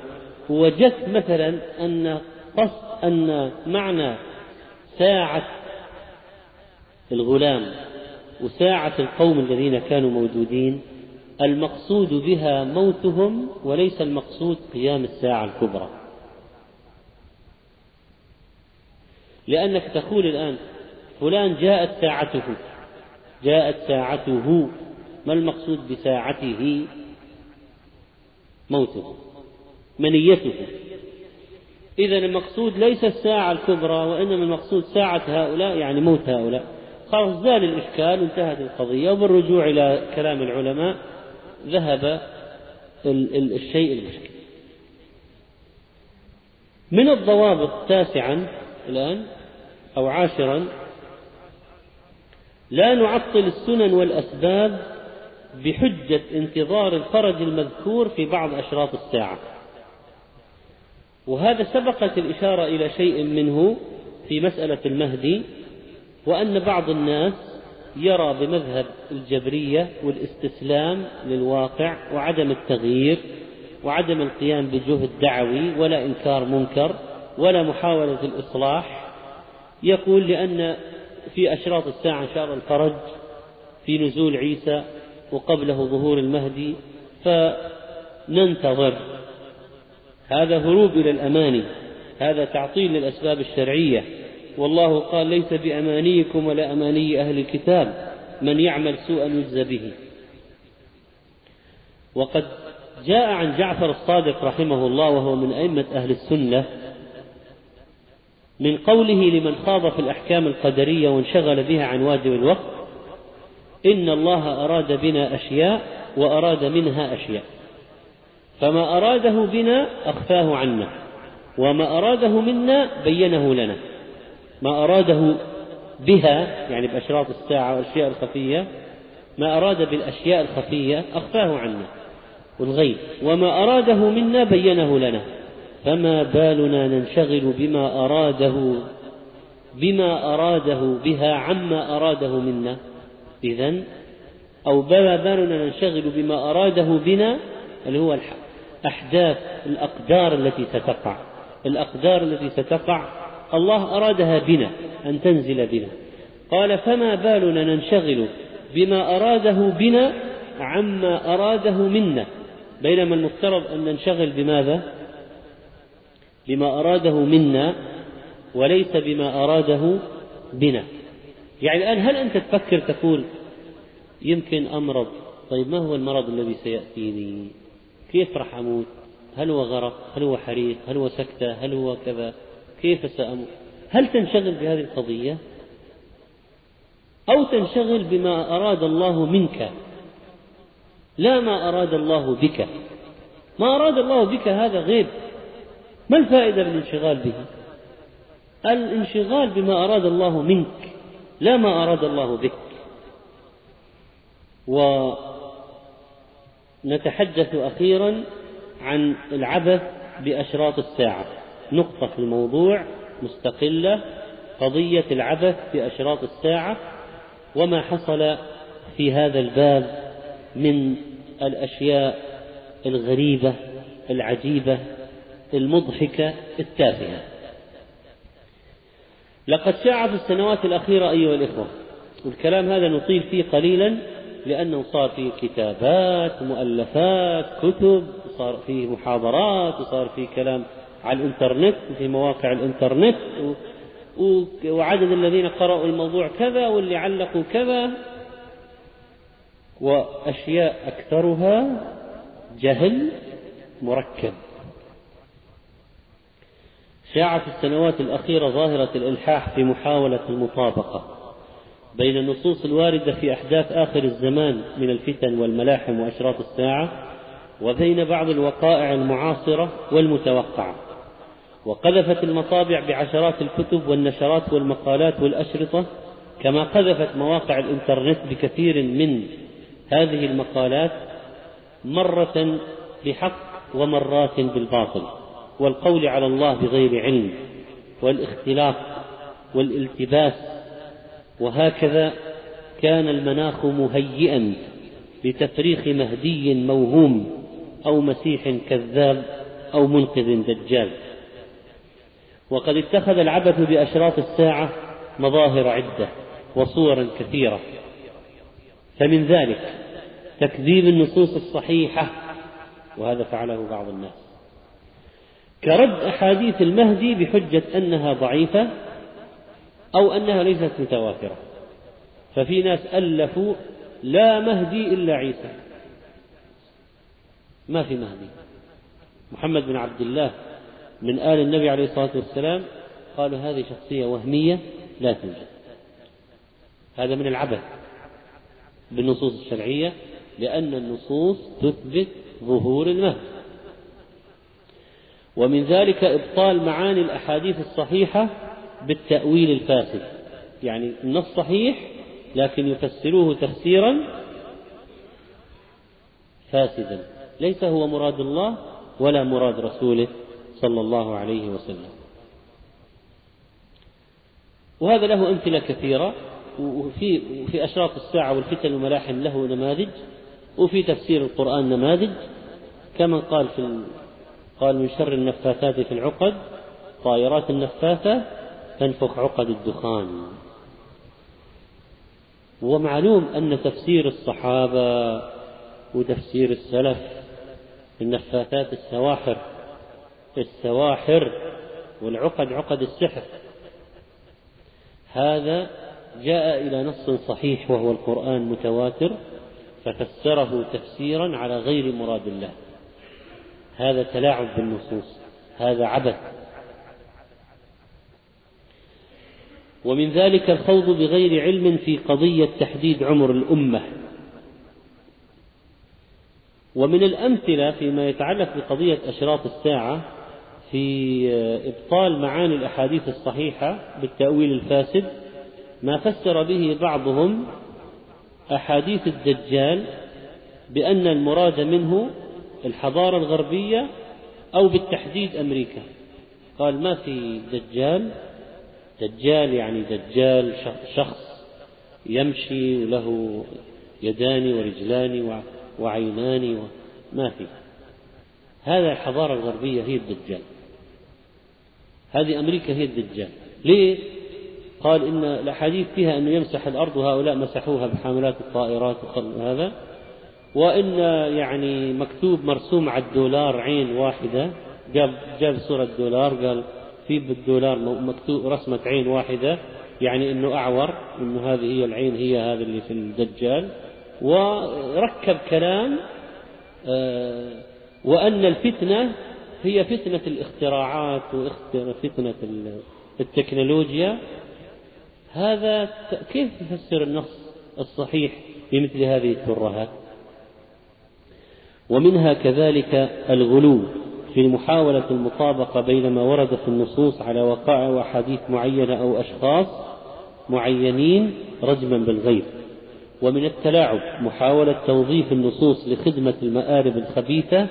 [SPEAKER 1] وجدت مثلا أن قصد أن معنى ساعة الغلام وساعة القوم الذين كانوا موجودين المقصود بها موتهم وليس المقصود قيام الساعة الكبرى. لأنك تقول الآن فلان جاءت ساعته جاءت ساعته ما المقصود بساعته؟ موته. منيته. إذا المقصود ليس الساعة الكبرى وإنما المقصود ساعة هؤلاء يعني موت هؤلاء. خلاص زال الإشكال وانتهت القضية وبالرجوع إلى كلام العلماء ذهب الشيء المشكل. من الضوابط تاسعا الآن أو عاشرا لا نعطل السنن والأسباب بحجة انتظار الفرج المذكور في بعض أشراط الساعة. وهذا سبقت الإشارة إلى شيء منه في مسألة المهدي وأن بعض الناس يرى بمذهب الجبرية والاستسلام للواقع وعدم التغيير وعدم القيام بجهد دعوي ولا إنكار منكر ولا محاولة الإصلاح يقول لأن في أشراط الساعة إن شاء الله الفرج في نزول عيسى وقبله ظهور المهدي فننتظر. هذا هروب إلى الأماني هذا تعطيل للأسباب الشرعية. والله قال ليس بأمانيكم ولا أماني أهل الكتاب من يعمل سوءا يجزى به. وقد جاء عن جعفر الصادق رحمه الله وهو من أئمة أهل السنة من قوله لمن خاض في الأحكام القدرية وانشغل بها عن واجب الوقت إن الله أراد بنا أشياء وأراد منها أشياء. فما أراده بنا أخفاه عنا وما أراده منا بينه لنا. ما أراده بها يعني بأشراط الساعة والأشياء الخفية ما أراد بالأشياء الخفية أخفاه عنا والغيب. وما أراده منا بينه لنا. فما بالنا ننشغل بما أراده بما أراده بها عما أراده منا. إذا أو ما بالنا ننشغل بما أراده بنا اللي هو أحداث الأقدار التي ستقع. الأقدار التي ستقع الله أرادها بنا أن تنزل بنا. قال فما بالنا ننشغل بما أراده بنا عما أراده منا. بينما المفترض أن ننشغل بماذا؟ بما أراده منا وليس بما أراده بنا. يعني الآن هل أنت تفكر تقول يمكن أمرض؟ طيب ما هو المرض الذي سيأتيني؟ كيف راح أموت؟ هل هو غرق؟ هل هو حريق؟ هل هو سكتة؟ هل هو كذا؟ كيف سأموت؟ هل تنشغل بهذه القضية؟ أو تنشغل بما أراد الله منك؟ لا ما أراد الله بك. ما أراد الله بك هذا غيب. ما الفائدة بالانشغال به؟ الانشغال بما أراد الله منك. لا ما أراد الله بك. ونتحدث أخيرا عن العبث بأشراط الساعة. نقطة في الموضوع مستقلة قضية العبث بأشراط الساعة وما حصل في هذا الباب من الأشياء الغريبة العجيبة المضحكة التافهة. لقد شاع في السنوات الأخيرة أيها الإخوة والكلام هذا نطيل فيه قليلا لأنه صار فيه كتابات مؤلفات كتب صار فيه محاضرات وصار فيه كلام على الإنترنت وفي مواقع الإنترنت وعدد الذين قرأوا الموضوع كذا واللي علقوا كذا وأشياء أكثرها جهل مركب. شاع في السنوات الأخيرة ظاهرة الإلحاح في محاولة المطابقة بين النصوص الواردة في أحداث آخر الزمان من الفتن والملاحم وأشراط الساعة وبين بعض الوقائع المعاصرة والمتوقعة. وقذفت المطابع بعشرات الكتب والنشرات والمقالات والأشرطة كما قذفت مواقع الإنترنت بكثير من هذه المقالات مرة بحق ومرات بالباطل. والقول على الله بغير علم والاختلاط والالتباس وهكذا كان المناخ مهيئا لتفريخ مهدي موهوم أو مسيح كذاب أو منقذ دجال. وقد اتخذ العبث بأشراط الساعة مظاهر عدة وصورا كثيرة. فمن ذلك تكذيب النصوص الصحيحة وهذا فعله بعض الناس. كرد أحاديث المهدي بحجة أنها ضعيفة أو أنها ليست متواترة ففي ناس ألفوا لا مهدي إلا عيسى. ما في مهدي. محمد بن عبد الله من آل النبي عليه الصلاة والسلام قالوا هذه شخصية وهمية لا توجد. هذا من العبث بالنصوص الشرعية لأن النصوص تثبت ظهور المهدي. ومن ذلك إبطال معاني الأحاديث الصحيحة بالتأويل الفاسد. يعني النص صحيح لكن يفسروه تفسيرا فاسدا. ليس هو مراد الله ولا مراد رسوله صلى الله عليه وسلم. وهذا له أمثلة كثيرة وفي في أشراط الساعة والفتن والملاحم له نماذج وفي تفسير القرآن نماذج كما قال في قال من شر النفاثات في العقد طائرات النفاثة تنفخ عقد الدخان. ومعلوم أن تفسير الصحابة وتفسير السلف النفاثات السواحر السواحر والعقد عقد السحر. هذا جاء إلى نص صحيح وهو القرآن متواتر ففسره تفسيرا على غير مراد الله. هذا تلاعب بالنصوص هذا عبث. ومن ذلك الخوض بغير علم في قضية تحديد عمر الأمة. ومن الأمثلة فيما يتعلق بقضية أشراط الساعة في إبطال معاني الأحاديث الصحيحة بالتأويل الفاسد ما فسر به بعضهم أحاديث الدجال بأن المراد منه الحضارة الغربية أو بالتحديد أمريكا. قال ما في دجال؟ دجال يعني دجال شخص يمشي وله يدان ورجلان وعينان ما في. هذا الحضارة الغربية هي الدجال. هذه أمريكا هي الدجال. ليه؟ قال إن الأحاديث فيها أنه يمسح الأرض وهؤلاء مسحوها بحاملات الطائرات وهذا وإن يعني مكتوب مرسوم على الدولار عين واحدة. قال جاب صورة دولار قال في بالدولار مكتوب رسمة عين واحدة. يعني إنه أعور إنه هذه هي العين هي هذا اللي في الدجال. وركب كلام آه، وأن الفتنة هي فتنة الاختراعات وفتنه التكنولوجيا. هذا كيف يفسر النص الصحيح بمثل هذه الترهات ومنها كذلك الغلو في محاولة المطابقة بين ما ورد في النصوص على وقائع وأحاديث معينة أو أشخاص معينين رجما بالغيب. ومن التلاعب محاولة توظيف النصوص لخدمة المآرب الخبيثة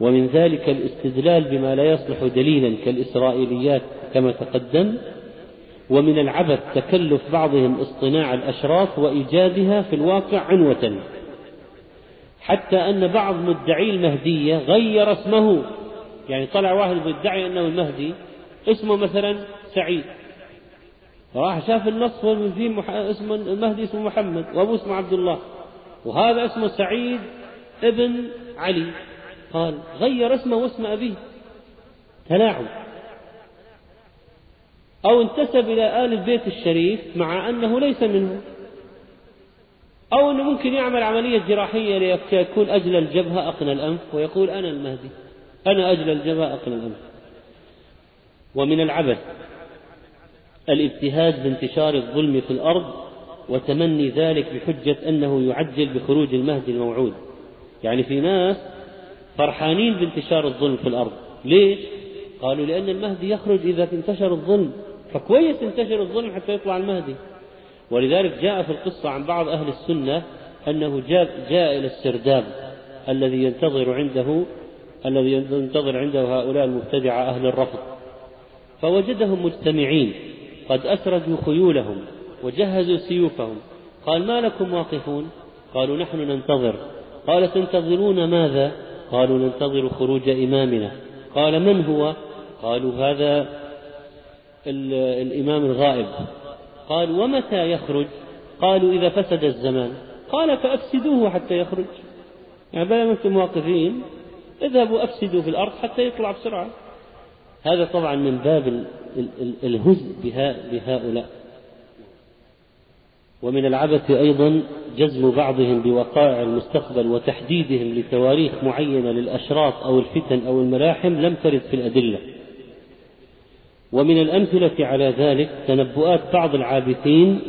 [SPEAKER 1] ومن ذلك الاستدلال بما لا يصلح دليلا كالإسرائيليات كما تقدم ومن العبث تكلف بعضهم اصطناع الأشراف وإيجادها في الواقع عنوة. حتى أن بعض مدعي المهدية غير اسمه. يعني طلع واحد بيدعي أنه المهدي اسمه مثلا سعيد. راح شاف النص فيه مح... اسمه المهدي اسمه محمد وابوه اسمه عبد الله. وهذا اسمه سعيد ابن علي. قال غير اسمه واسم أبيه. تلاعب. أو انتسب إلى آل البيت الشريف مع أنه ليس منه. أو أنه ممكن يعمل عملية جراحية ليكون أجل الجبهة أقنى الأنف ويقول أنا المهدي. أنا أجل الجبهة أقنى الأنف. ومن العبث الابتهاج بانتشار الظلم في الأرض وتمني ذلك بحجة أنه يعجل بخروج المهدي الموعود. يعني في ناس فرحانين بانتشار الظلم في الأرض. ليش؟ قالوا لأن المهدي يخرج إذا انتشر الظلم. فكويس انتشر الظلم حتى يطلع المهدي. ولذلك جاء في القصة عن بعض أهل السنة أنه جاء, جاء إلى السرداب الذي ينتظر عنده الذي ينتظر عنده هؤلاء المبتدعة أهل الرفض. فوجدهم مجتمعين قد أسردوا خيولهم وجهزوا سيوفهم. قال ما لكم واقفون؟ قالوا نحن ننتظر. قال تنتظرون ماذا؟ قالوا ننتظر خروج إمامنا. قال من هو؟ قالوا هذا الإمام الغائب. قال ومتى يخرج؟ قالوا إذا فسد الزمان. قال فأفسدوه حتى يخرج. يعني بلا أنتم واقفين اذهبوا أفسدوا في الأرض حتى يطلع بسرعة. هذا طبعا من باب الهزء بهؤلاء. ومن العبث أيضا جزم بعضهم بوقائع المستقبل وتحديدهم لتواريخ معينة للأشراط أو الفتن أو الملاحم لم ترد في الأدلة. ومن الأمثلة على ذلك تنبؤات بعض العابثين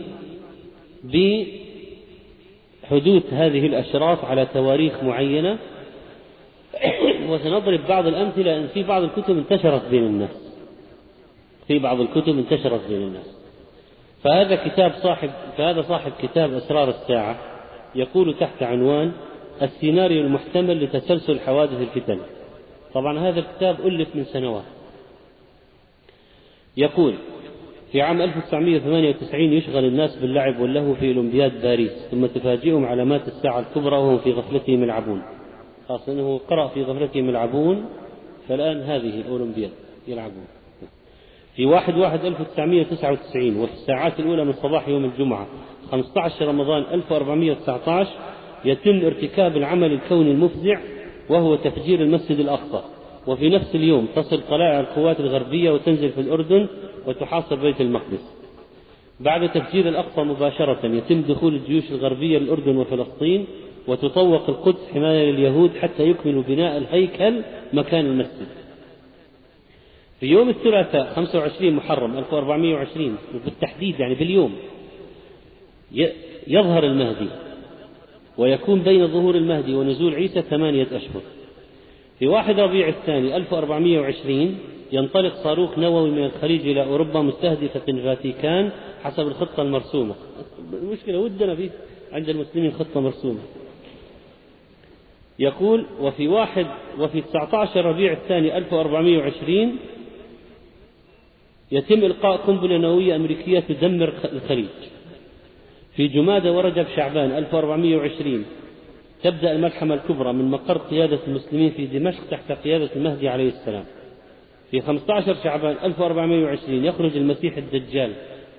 [SPEAKER 1] بحدوث هذه الأشراط على تواريخ معينة. وسنضرب بعض الأمثلة أن في بعض الكتب انتشرت بين الناس. في بعض الكتب انتشرت بين الناس. فهذا كتاب صاحب فهذا صاحب كتاب أسرار الساعة يقول تحت عنوان السيناريو المحتمل لتسلسل حوادث الفتن. طبعا هذا الكتاب ألف من سنوات. يقول في عام 1998 يشغل الناس باللعب واللهو في أولمبياد باريس ثم تفاجئهم علامات الساعة الكبرى وهم في غفلتهم يلعبون. خاصة أنه قرأ في غفلتهم يلعبون فالآن هذه أولمبياد يلعبون. في واحد واحد 1999 وفي الساعات الأولى من صباح يوم الجمعة 15 رمضان 1419 يتم ارتكاب العمل الكوني المفزع وهو تفجير المسجد الأقصى. وفي نفس اليوم تصل طلائع القوات الغربية وتنزل في الأردن وتحاصر بيت المقدس. بعد تفجير الأقصى مباشرة يتم دخول الجيوش الغربية للأردن وفلسطين وتطوق القدس حماية لليهود حتى يكملوا بناء الهيكل مكان المسجد. في يوم الثلاثاء 25 محرم 1420 وبالتحديد يعني باليوم يظهر المهدي ويكون بين ظهور المهدي ونزول عيسى ثمانية أشهر. في واحد ربيع الثاني 1420 ينطلق صاروخ نووي من الخليج إلى أوروبا مستهدفة الفاتيكان حسب الخطة المرسومة. المشكلة ودنا في عند المسلمين خطة مرسومة. يقول وفي واحد وفي 19 ربيع الثاني 1420 يتم إلقاء قنبلة نووية أمريكية تدمر الخليج. في جمادى ورجب شعبان 1420 تبدأ الملحمة الكبرى من مقر قيادة المسلمين في دمشق تحت قيادة المهدي عليه السلام. في 15 شعبان 1420 يخرج المسيح الدجال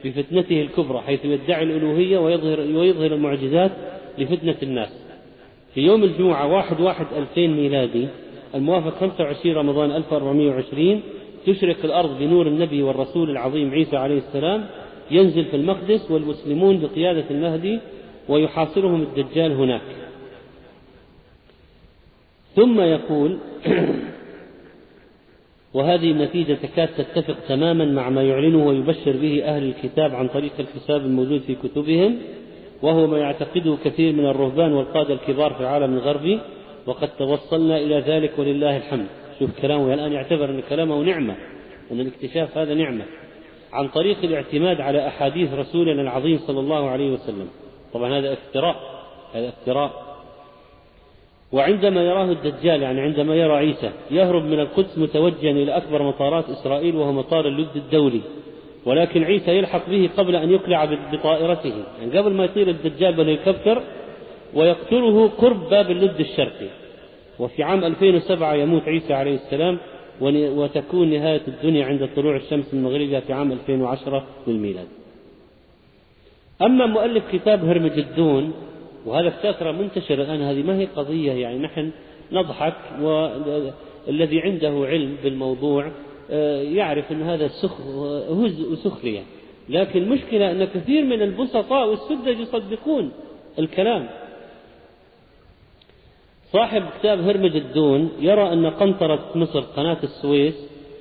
[SPEAKER 1] في فتنته الكبرى حيث يدعي الألوهية ويظهر, ويظهر المعجزات لفتنة الناس. في يوم الجمعة 1 1 2000 ميلادي الموافق 25 رمضان 1420 تشرق الأرض بنور النبي والرسول العظيم عيسى عليه السلام ينزل في المقدس والمسلمون بقيادة المهدي ويحاصرهم الدجال هناك. ثم يقول وهذه النتيجة تكاد تتفق تماما مع ما يعلنه ويبشر به أهل الكتاب عن طريق الحساب الموجود في كتبهم وهو ما يعتقده كثير من الرهبان والقادة الكبار في العالم الغربي وقد توصلنا إلى ذلك ولله الحمد. شوف كلامه الآن يعتبر أن كلامه نعمة أن الاكتشاف هذا نعمة عن طريق الاعتماد على أحاديث رسولنا العظيم صلى الله عليه وسلم. طبعا هذا افتراء هذا افتراء وعندما يراه الدجال يعني عندما يرى عيسى يهرب من القدس متوجها إلى أكبر مطارات إسرائيل وهو مطار اللد الدولي. ولكن عيسى يلحق به قبل أن يقلع بطائرته. يعني قبل ما يطير الدجال بالهليكوبتر ويقتله قرب باب اللد الشرقي. وفي عام 2007 يموت عيسى عليه السلام وتكون نهاية الدنيا عند طلوع الشمس من مغربها في عام 2010 للميلاد. أما مؤلف كتاب هرمجدون وهذا الفترة منتشر الآن. هذه ما هي قضية يعني نحن نضحك والذي عنده علم بالموضوع آه، يعرف أن هذا هزء وسخرية. لكن المشكلة أن كثير من البسطاء والسذج يصدقون الكلام. صاحب كتاب هرمج الدون يرى أن قنطرة مصر قناة السويس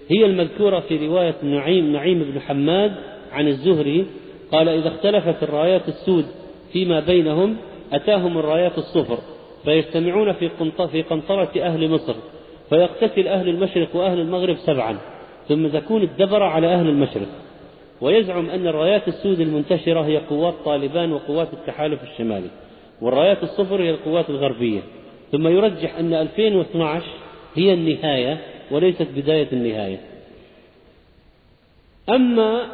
[SPEAKER 1] هي المذكورة في رواية نعيم نعيم بن حماد عن الزهري قال إذا اختلفت الرايات السود فيما بينهم أتاهم الرايات الصفر فيجتمعون في في قنطرة أهل مصر فيقتتل أهل المشرق وأهل المغرب سبعا ثم تكون الدبرة على أهل المشرق. ويزعم أن الرايات السود المنتشرة هي قوات طالبان وقوات التحالف الشمالي والرايات الصفر هي القوات الغربية. ثم يرجح أن 2012 هي النهاية وليست بداية النهاية. أما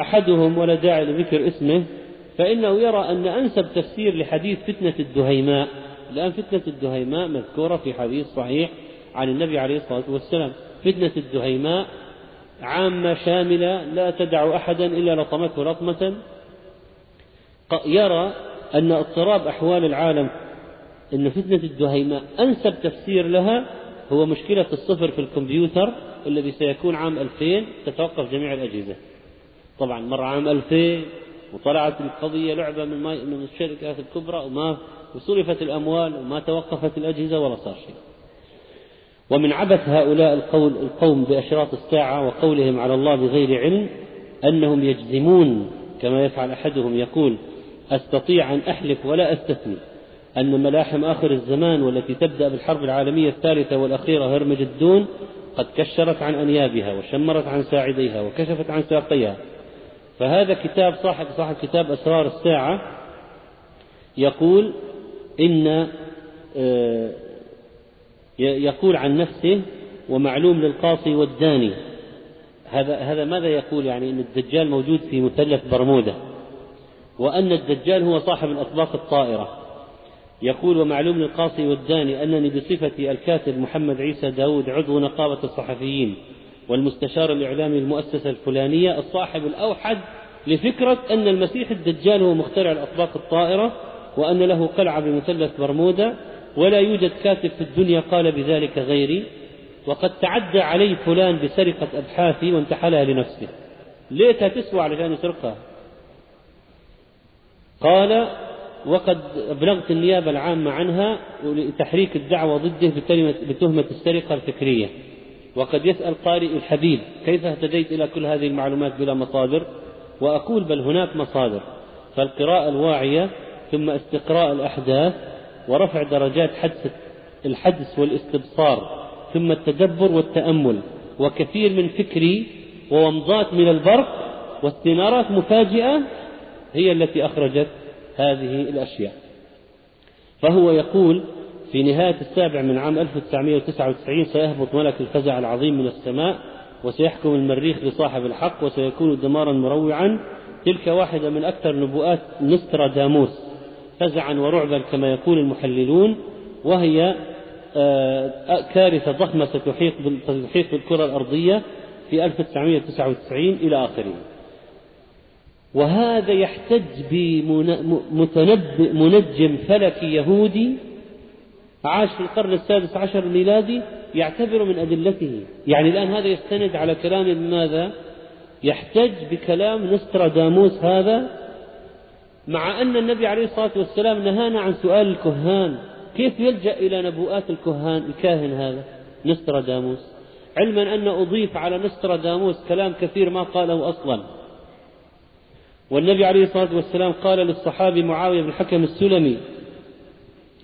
[SPEAKER 1] أحدهم ولا داعي لذكر اسمه فإنه يرى أن أنسب تفسير لحديث فتنة الدهيماء الآن فتنة الدهيماء مذكورة في حديث صحيح عن النبي عليه الصلاة والسلام. فتنة الدهيماء عامة شاملة لا تدع أحدا إلا لطمته لطمة يرى أن اضطراب أحوال العالم أن فتنة الدهيماء أنسب تفسير لها هو مشكلة الصفر في الكمبيوتر الذي سيكون عام 2000 تتوقف جميع الأجهزة. طبعا مر عام 2000 وطلعت القضية لعبة من, من الشركات الكبرى وما وصرفت الأموال وما توقفت الأجهزة ولا صار شيء. ومن عبث هؤلاء القول القوم بأشراط الساعة وقولهم على الله بغير علم أنهم يجزمون كما يفعل أحدهم يقول أستطيع أن أحلف ولا أستثني. أن ملاحم آخر الزمان والتي تبدأ بالحرب العالمية الثالثة والأخيرة هرمج الدون قد كشرت عن أنيابها وشمرت عن ساعديها وكشفت عن ساقيها. فهذا كتاب صاحب صاحب كتاب أسرار الساعة يقول إن آه، يقول عن نفسه ومعلوم للقاصي والداني. هذا هذا ماذا يقول؟ يعني إن الدجال موجود في مثلث برمودا وأن الدجال هو صاحب الأطباق الطائرة. يقول ومعلوم للقاصي والداني أنني بصفتي الكاتب محمد عيسى داود عضو نقابة الصحفيين. والمستشار الإعلامي للمؤسسة الفلانية الصاحب الأوحد لفكرة أن المسيح الدجال هو مخترع الأطباق الطائرة وأن له قلعة بمثلث برمودا ولا يوجد كاتب في الدنيا قال بذلك غيري وقد تعدى علي فلان بسرقة أبحاثي وانتحلها لنفسه. ليتها تسوى علشان يسرقها. قال وقد أبلغت النيابة العامة عنها لتحريك الدعوة ضده بتهمة السرقة الفكرية. وقد يسأل قارئ الحبيب كيف اهتديت إلى كل هذه المعلومات بلا مصادر؟ وأقول بل هناك مصادر فالقراءة الواعية ثم استقراء الأحداث ورفع درجات حدث الحدس والاستبصار ثم التدبر والتأمل وكثير من فكري وومضات من البرق واستنارات مفاجئة هي التي أخرجت هذه الأشياء. فهو يقول في نهاية السابع من عام 1999 سيهبط ملك الفزع العظيم من السماء وسيحكم المريخ لصاحب الحق وسيكون دمارا مروعا. تلك واحدة من أكثر نبوءات نستراداموس فزعا ورعبا كما يقول المحللون وهي آه، كارثة ضخمة ستحيط ستحيط بالكرة الأرضية في 1999 إلى آخره. وهذا يحتج بمتنبئ منجم فلكي يهودي عاش في القرن السادس عشر الميلادي يعتبر من أدلته. يعني الآن هذا يستند على كلام ماذا؟ يحتج بكلام نستراداموس هذا مع أن النبي عليه الصلاة والسلام نهانا عن سؤال الكهان. كيف يلجأ إلى نبوءات الكهان الكاهن هذا؟ نستراداموس. علما أن أضيف على نستراداموس كلام كثير ما قاله أصلا. والنبي عليه الصلاة والسلام قال للصحابي معاوية بن الحكم السلمي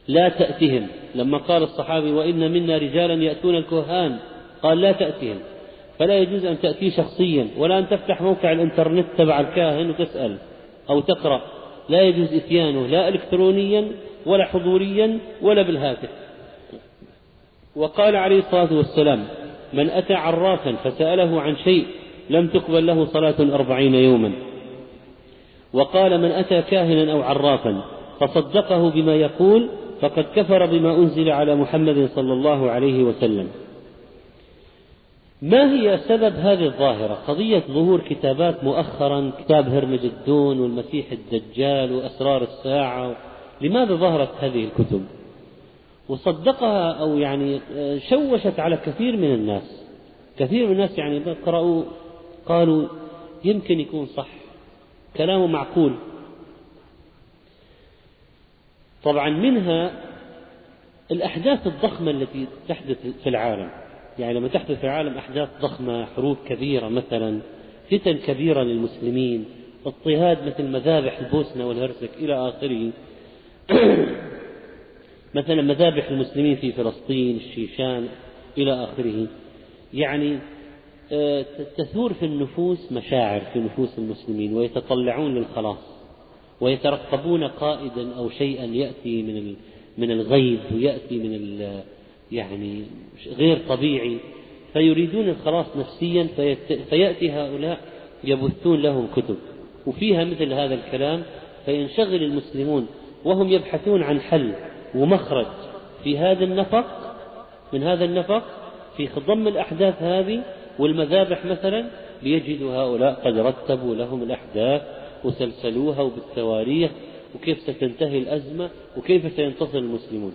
[SPEAKER 1] لا تأتهم. لما قال الصحابي وإن منا رجالا يأتون الكهان قال لا تأتيهم. فلا يجوز أن تأتيه شخصيا ولا أن تفتح موقع الإنترنت تبع الكاهن وتسأل أو تقرأ. لا يجوز إتيانه لا إلكترونيا ولا حضوريا ولا بالهاتف. وقال عليه الصلاة والسلام من أتى عرافا فسأله عن شيء لم تقبل له صلاة أربعين يوما. وقال من أتى كاهنا أو عرافا فصدقه بما يقول فقد كفر بما أنزل على محمد صلى الله عليه وسلم. ما هي سبب هذه الظاهرة؟ قضية ظهور كتابات مؤخرا كتاب هرمجدون والمسيح الدجال وأسرار الساعة. لماذا ظهرت هذه الكتب؟ وصدقها أو يعني شوشت على كثير من الناس. كثير من الناس يعني قرأوا قالوا يمكن يكون صح كلامه معقول. طبعا منها الأحداث الضخمة التي تحدث في العالم. يعني لما تحدث في العالم أحداث ضخمة حروب كبيرة مثلا فتن كبيرة للمسلمين اضطهاد مثل مذابح البوسنة والهرسك إلى آخره. مثلا مذابح المسلمين في فلسطين الشيشان إلى آخره. يعني آه، تثور في النفوس مشاعر في نفوس المسلمين ويتطلعون للخلاص. ويترقبون قائدا أو شيئا يأتي من من الغيب ويأتي من يعني غير طبيعي. فيريدون الخلاص نفسيا فيأتي هؤلاء يبثون لهم كتب. وفيها مثل هذا الكلام فينشغل المسلمون وهم يبحثون عن حل ومخرج في هذا النفق من هذا النفق في خضم الأحداث هذه والمذابح مثلا ليجدوا هؤلاء قد رتبوا لهم الأحداث وسلسلوها وبالتواريخ وكيف ستنتهي الأزمة وكيف سينتصر المسلمون.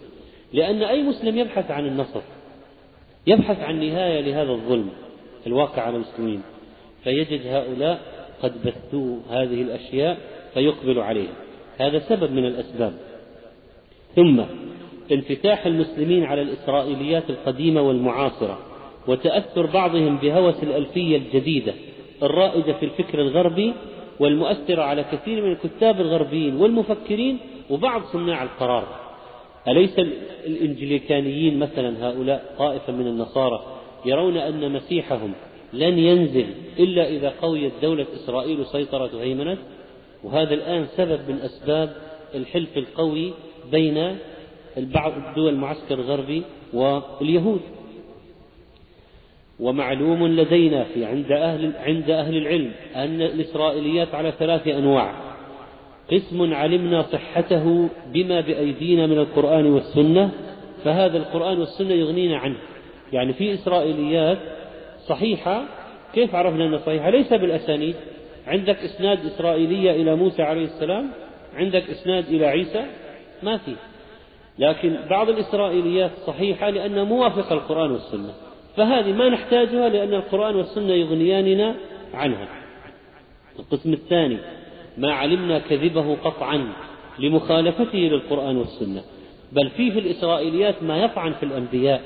[SPEAKER 1] لأن أي مسلم يبحث عن النصر يبحث عن نهاية لهذا الظلم الواقع على المسلمين فيجد هؤلاء قد بثوا هذه الأشياء فيقبل عليها هذا سبب من الأسباب. ثم انفتاح المسلمين على الإسرائيليات القديمة والمعاصرة وتأثر بعضهم بهوس الألفية الجديدة الرائجة في الفكر الغربي والمؤثرة على كثير من الكتاب الغربيين والمفكرين وبعض صناع القرار. أليس الإنجليكانيين مثلا هؤلاء طائفة من النصارى يرون أن مسيحهم لن ينزل إلا إذا قويت دولة إسرائيل وسيطرت وهيمنت؟ وهذا الآن سبب من أسباب الحلف القوي بين بعض الدول المعسكر الغربي واليهود. ومعلوم لدينا في عند أهل عند أهل العلم أن الإسرائيليات على ثلاث أنواع. قسم علمنا صحته بما بأيدينا من القرآن والسنة فهذا القرآن والسنة يغنينا عنه. يعني في إسرائيليات صحيحة كيف عرفنا أنها صحيحة؟ ليس بالأسانيد. عندك إسناد إسرائيلية إلى موسى عليه السلام عندك إسناد إلى عيسى ما في. لكن بعض الإسرائيليات صحيحة لأنها موافقة القرآن والسنة. فهذه ما نحتاجها لأن القرآن والسنة يغنياننا عنها. القسم الثاني ما علمنا كذبه قطعا لمخالفته للقرآن والسنة. بل فيه في الإسرائيليات ما يطعن في الأنبياء.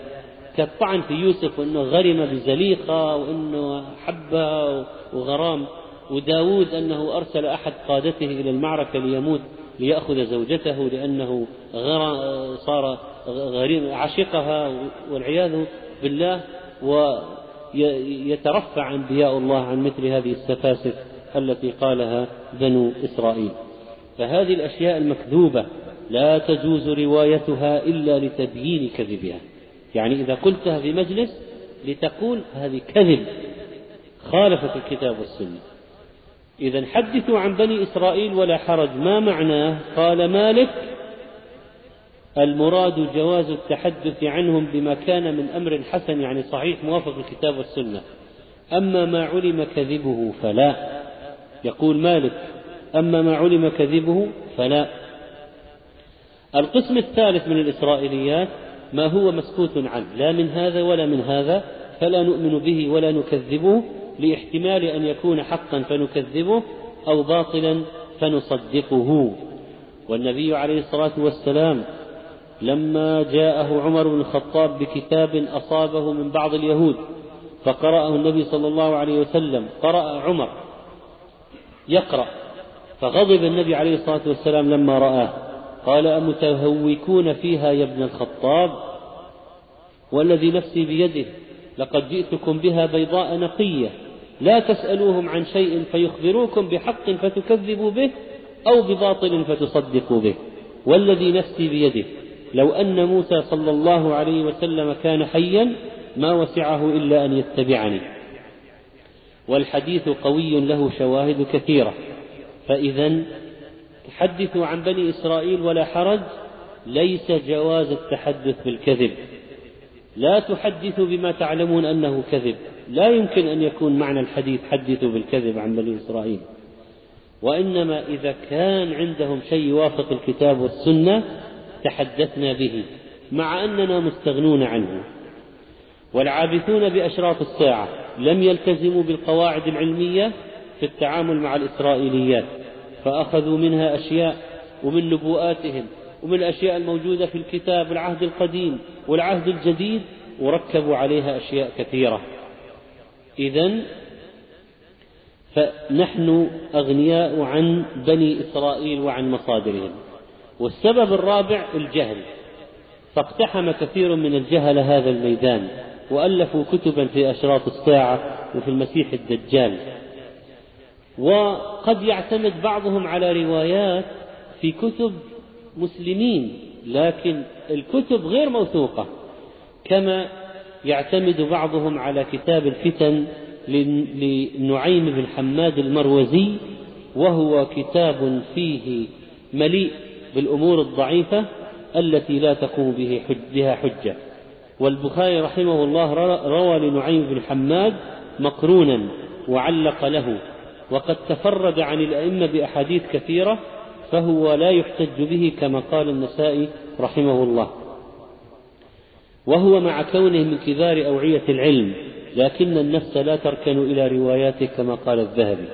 [SPEAKER 1] كالطعن في يوسف وأنه غرم بزليقة وأنه حبة وغرام. وداود أنه أرسل أحد قادته إلى المعركة ليموت ليأخذ زوجته لأنه صار غريم عشقها والعياذ بالله. ويترفع أنبياء الله عن مثل هذه السفاسف التي قالها بنو إسرائيل. فهذه الأشياء المكذوبة لا تجوز روايتها إلا لتبيين كذبها. يعني إذا قلتها في مجلس لتقول هذه كذب خالفت الكتاب والسنة. إذا حدثوا عن بني إسرائيل ولا حرج ما معناه؟ قال مالك المراد جواز التحدث عنهم بما كان من أمر حسن يعني صحيح موافق الكتاب والسنة. أما ما علم كذبه فلا. يقول مالك أما ما علم كذبه فلا. القسم الثالث من الإسرائيليات ما هو مسكوت عنه لا من هذا ولا من هذا فلا نؤمن به ولا نكذبه لإحتمال أن يكون حقا فنكذبه أو باطلا فنصدقه. والنبي عليه الصلاة والسلام لما جاءه عمر بن الخطاب بكتاب أصابه من بعض اليهود فقرأه النبي صلى الله عليه وسلم قرأ عمر يقرأ فغضب النبي عليه الصلاة والسلام لما رآه. قال أمتهوكون فيها يا ابن الخطاب؟ والذي نفسي بيده لقد جئتكم بها بيضاء نقية لا تسألوهم عن شيء فيخبروكم بحق فتكذبوا به أو بباطل فتصدقوا به. والذي نفسي بيده لو أن موسى صلى الله عليه وسلم كان حيا ما وسعه إلا أن يتبعني. والحديث قوي له شواهد كثيرة. فإذا تحدثوا عن بني إسرائيل ولا حرج ليس جواز التحدث بالكذب. لا تحدثوا بما تعلمون أنه كذب. لا يمكن أن يكون معنى الحديث حدثوا بالكذب عن بني إسرائيل. وإنما إذا كان عندهم شيء يوافق الكتاب والسنة تحدثنا به مع أننا مستغنون عنه. والعابثون بأشراط الساعة لم يلتزموا بالقواعد العلمية في التعامل مع الإسرائيليات فأخذوا منها أشياء ومن نبوءاتهم ومن الأشياء الموجودة في الكتاب العهد القديم والعهد الجديد وركبوا عليها أشياء كثيرة. إذا فنحن أغنياء عن بني إسرائيل وعن مصادرهم. والسبب الرابع الجهل. فاقتحم كثير من الجهل هذا الميدان وألفوا كتبا في أشراط الساعة وفي المسيح الدجال. وقد يعتمد بعضهم على روايات في كتب مسلمين لكن الكتب غير موثوقة كما يعتمد بعضهم على كتاب الفتن لنعيم بن حماد المروزي وهو كتاب فيه مليء بالأمور الضعيفة التي لا تقوم به حج بها حجة. والبخاري رحمه الله روى لنعيم بن حماد مقرونا وعلق له وقد تفرد عن الأئمة بأحاديث كثيرة فهو لا يحتج به كما قال النسائي رحمه الله. وهو مع كونه من كبار أوعية العلم لكن النفس لا تركن إلى رواياته كما قال الذهبي.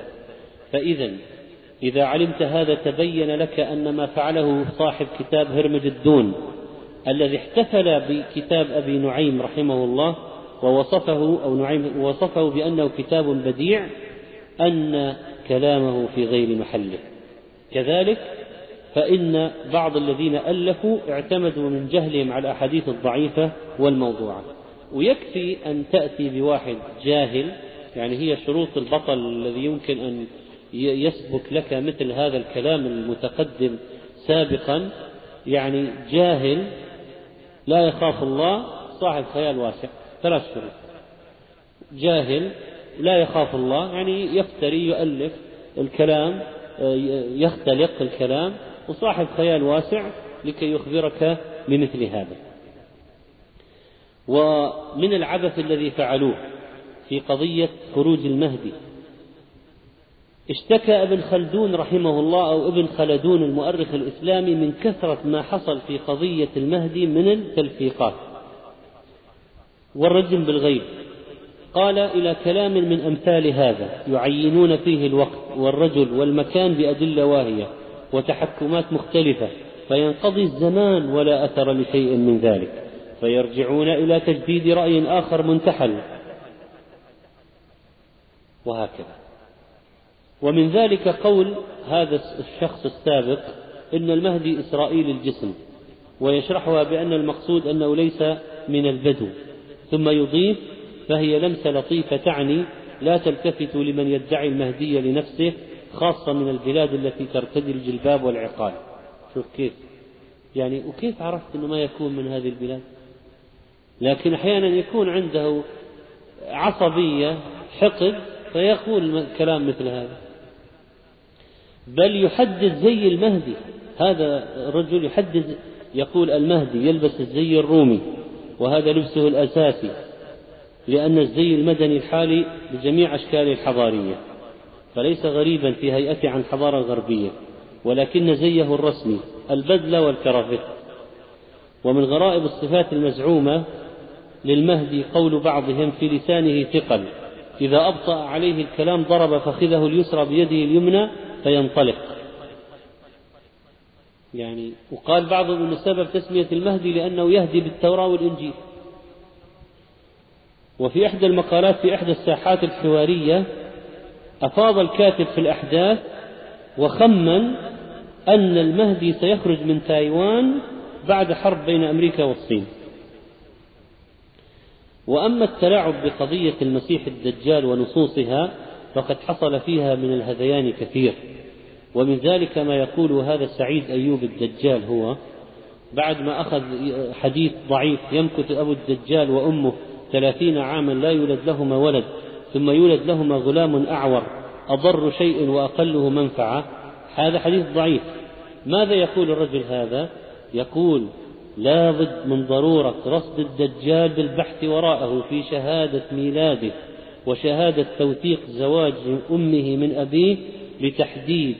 [SPEAKER 1] فإذا إذا علمت هذا تبين لك أن ما فعله صاحب كتاب هرمج الدون الذي احتفل بكتاب أبي نعيم رحمه الله ووصفه أو نعيم وصفه بأنه كتاب بديع أن كلامه في غير محله. كذلك فإن بعض الذين ألفوا اعتمدوا من جهلهم على الأحاديث الضعيفة والموضوعة. ويكفي أن تأتي بواحد جاهل يعني هي شروط البطل الذي يمكن أن يسبك لك مثل هذا الكلام المتقدم سابقا. يعني جاهل لا يخاف الله صاحب خيال واسع. ثلاث شروط جاهل لا يخاف الله يعني يفتري يؤلف الكلام يختلق الكلام وصاحب خيال واسع لكي يخبرك بمثل هذا. ومن العبث الذي فعلوه في قضية خروج المهدي اشتكى ابن خلدون رحمه الله أو ابن خلدون المؤرخ الإسلامي من كثرة ما حصل في قضية المهدي من التلفيقات. والرجم بالغيب. قال إلى كلام من أمثال هذا يعينون فيه الوقت والرجل والمكان بأدلة واهية وتحكمات مختلفة فينقضي الزمان ولا أثر لشيء من ذلك فيرجعون إلى تجديد رأي آخر منتحل. وهكذا. ومن ذلك قول هذا الشخص السابق إن المهدي إسرائيل الجسم ويشرحها بأن المقصود أنه ليس من البدو ثم يضيف فهي لمسة لطيفة تعني لا تلتفت لمن يدعي المهدي لنفسه خاصة من البلاد التي ترتدي الجلباب والعقال. شوف كيف. يعني وكيف عرفت أنه ما يكون من هذه البلاد؟ لكن أحيانا يكون عنده عصبية حقد فيقول كلام مثل هذا. بل يحدد زي المهدي. هذا الرجل يحدد يقول المهدي يلبس الزي الرومي وهذا لبسه الأساسي لأن الزي المدني الحالي بجميع أشكاله الحضارية فليس غريبا في هيئته عن الحضارة الغربية ولكن زيه الرسمي البدلة والكرافت. ومن غرائب الصفات المزعومة للمهدي قول بعضهم في لسانه ثقل إذا أبطأ عليه الكلام ضرب فخذه اليسرى بيده اليمنى فينطلق. يعني وقال بعضهم أن سبب تسمية المهدي لأنه يهدي بالتوراة والإنجيل. وفي إحدى المقالات في إحدى الساحات الحوارية أفاض الكاتب في الأحداث وخمن أن المهدي سيخرج من تايوان بعد حرب بين أمريكا والصين. وأما التلاعب بقضية المسيح الدجال ونصوصها فقد حصل فيها من الهذيان كثير. ومن ذلك ما يقول هذا سعيد أيوب الدجال هو بعد ما أخذ حديث ضعيف يمكث أبو الدجال وأمه ثلاثين عاما لا يولد لهما ولد ثم يولد لهما غلام أعور أضر شيء وأقله منفعة. هذا حديث ضعيف. ماذا يقول الرجل هذا؟ يقول لا بد من ضرورة رصد الدجال بالبحث وراءه في شهادة ميلاده. وشهادة توثيق زواج أمه من أبيه لتحديد.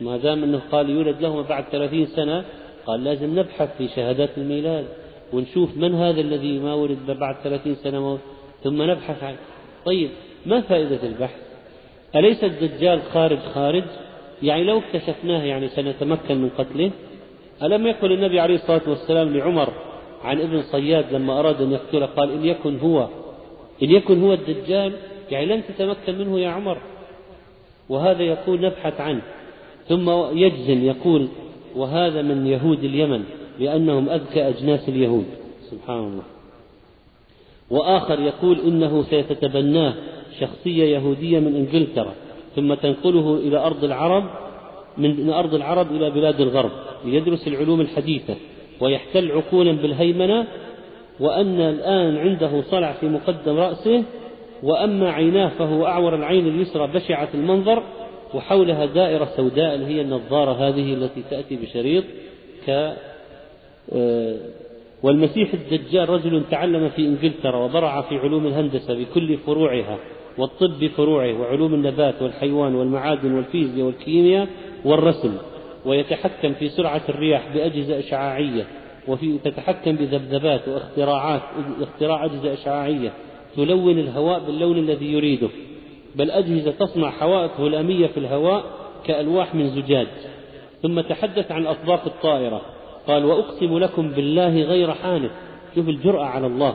[SPEAKER 1] ما دام أنه قال يولد لهما بعد ثلاثين سنة قال لازم نبحث في شهادات الميلاد ونشوف من هذا الذي ما ولد بعد ثلاثين سنة ثم نبحث عنه. طيب ما فائدة البحث؟ أليس الدجال خارج خارج؟ يعني لو اكتشفناه يعني سنتمكن من قتله؟ ألم يقل النبي عليه الصلاة والسلام لعمر عن ابن صياد لما أراد أن يقتله قال إن يكن هو إن يكن هو الدجال يعني لن تتمكن منه يا عمر. وهذا يقول نبحث عنه. ثم يجزم يقول وهذا من يهود اليمن لأنهم أذكى أجناس اليهود. سبحان الله. وآخر يقول إنه سيتتبناه شخصية يهودية من إنجلترا ثم تنقله إلى أرض العرب من أرض العرب إلى بلاد الغرب ليدرس العلوم الحديثة ويحتل عقولا بالهيمنة وأن الآن عنده صلع في مقدم رأسه وأما عيناه فهو أعور العين اليسرى بشعة المنظر وحولها دائرة سوداء اللي هي النظارة هذه التي تأتي بشريط ك آه، والمسيح الدجال رجل تعلم في إنجلترا وبرع في علوم الهندسة بكل فروعها والطب بفروعه وعلوم النبات والحيوان والمعادن والفيزياء والكيمياء والرسم ويتحكم في سرعة الرياح بأجهزة إشعاعية وفي تتحكم بذبذبات واختراعات اختراع أجهزة إشعاعية تلون الهواء باللون الذي يريده بل أجهزة تصنع حوائط هلامية في الهواء كألواح من زجاج. ثم تحدث عن أطباق الطائرة قال وأقسم لكم بالله غير حانث. شوف الجرأة على الله.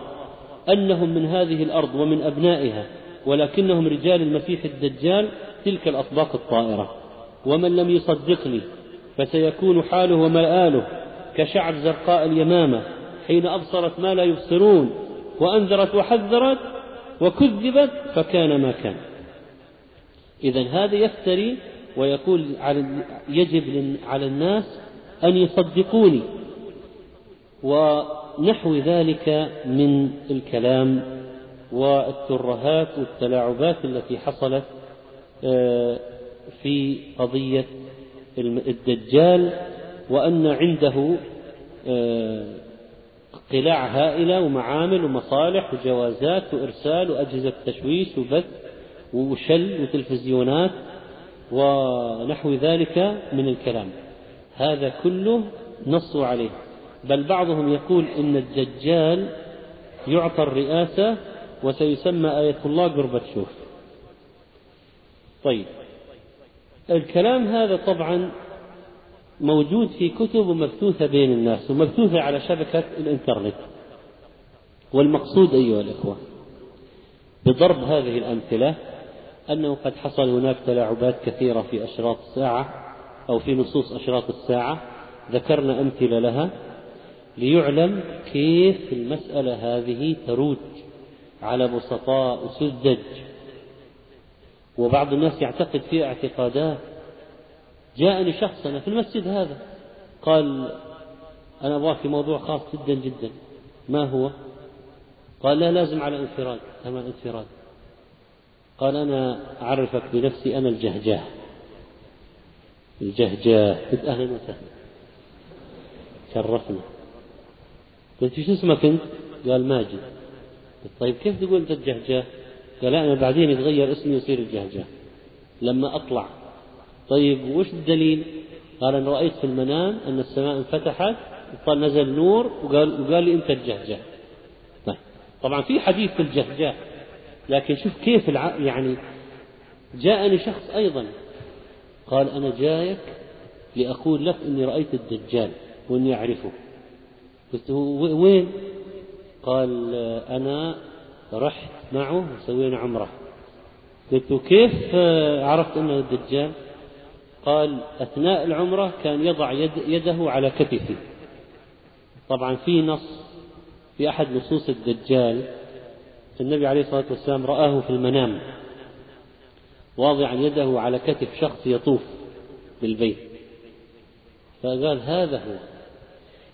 [SPEAKER 1] أنهم من هذه الأرض ومن أبنائها ولكنهم رجال المسيح الدجال تلك الأطباق الطائرة. ومن لم يصدقني فسيكون حاله ومآله. كشعب زرقاء اليمامة حين أبصرت ما لا يبصرون وأنذرت وحذرت وكذبت فكان ما كان. إذا هذا يفتري ويقول على يجب على الناس أن يصدقوني. ونحو ذلك من الكلام والترهات والتلاعبات التي حصلت آه، في قضية الدجال وأن عنده قلاع هائلة ومعامل ومصالح وجوازات وإرسال وأجهزة تشويش وبث وشل وتلفزيونات ونحو ذلك من الكلام. هذا كله نصوا عليه. بل بعضهم يقول إن الدجال يعطى الرئاسة وسيسمى آية الله قربتشوف طيب. الكلام هذا طبعا موجود في كتب ومبثوثة بين الناس ومبثوثة على شبكة الإنترنت. والمقصود أيها الإخوة بضرب هذه الأمثلة أنه قد حصل هناك تلاعبات كثيرة في أشراط الساعة أو في نصوص أشراط الساعة. ذكرنا أمثلة لها ليعلم كيف المسألة هذه تروج على بسطاء وسذج وبعض الناس يعتقد فيها اعتقادات جاءني شخص أنا في المسجد هذا قال أنا أبغاك في موضوع خاص جدا جدا ما هو؟ قال لا لازم على انفراد تمام انفراد. قال أنا أعرفك بنفسي أنا الجهجاه. الجهجاه قلت أهلا وسهلا. شرفنا. قلت شو اسمك أنت؟ قال ماجد. قلت طيب كيف تقول أنت الجهجاه؟ قال أنا بعدين يتغير اسمي يصير الجهجاه. لما أطلع طيب وش الدليل؟ قال أنا رأيت في المنام أن السماء انفتحت وقال نزل نور وقال وقال لي أنت الجهجاه طيب طبعا في حديث في الجهجاه لكن شوف كيف الع... يعني جاءني شخص أيضا قال أنا جايك لأقول لك إني رأيت الدجال وإني أعرفه. قلت وين؟ قال أنا رحت معه وسوينا عمرة. قلت كيف عرفت أنه الدجال قال أثناء العمرة كان يضع يد يده على كتفه. طبعا في نص في أحد نصوص الدجال النبي عليه الصلاة والسلام رآه في المنام. واضعا يده على كتف شخص يطوف بالبيت. فقال هذا هو.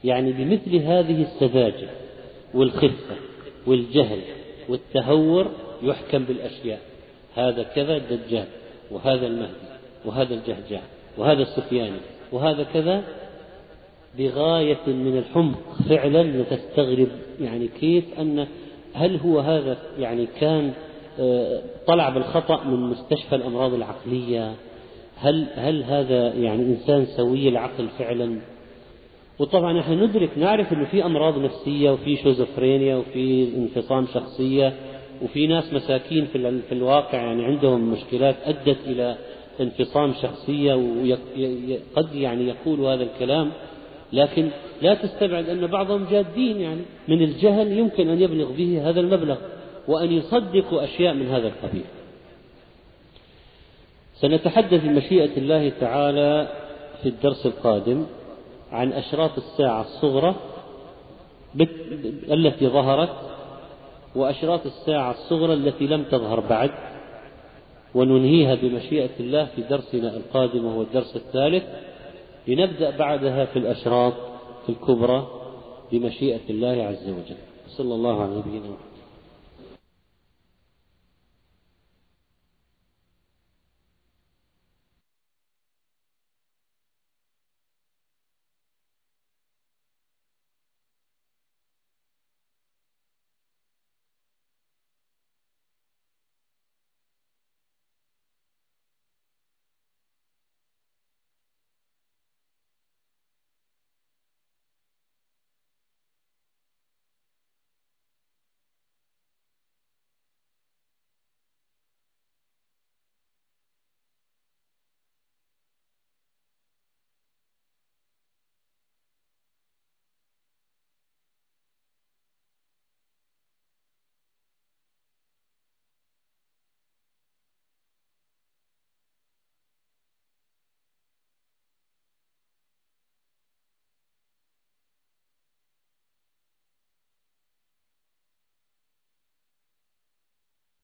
[SPEAKER 1] يعني بمثل هذه السذاجة والخفة والجهل والتهور يحكم بالأشياء. هذا كذا الدجال وهذا المهدي. وهذا الجهجع وهذا السفياني وهذا كذا بغاية من الحمق فعلا تستغرب يعني كيف أن هل هو هذا يعني كان آه، طلع بالخطأ من مستشفى الأمراض العقلية؟ هل هل هذا يعني إنسان سوي العقل فعلا؟ وطبعا نحن ندرك نعرف إنه في أمراض نفسية وفي شوزوفرينيا وفي انفصام شخصية وفي ناس مساكين في الواقع يعني عندهم مشكلات أدت إلى انفصام شخصية وقد يعني يقول هذا الكلام لكن لا تستبعد أن بعضهم جادين يعني من الجهل يمكن أن يبلغ به هذا المبلغ وأن يصدقوا أشياء من هذا القبيل. سنتحدث بمشيئة الله تعالى في الدرس القادم عن أشراط الساعة الصغرى التي ظهرت وأشراط الساعة الصغرى التي لم تظهر بعد وننهيها بمشيئة الله في درسنا القادم وهو الدرس الثالث لنبدأ بعدها في الأشراط الكبرى بمشيئة الله عز وجل. صلى الله على نبينا محمد.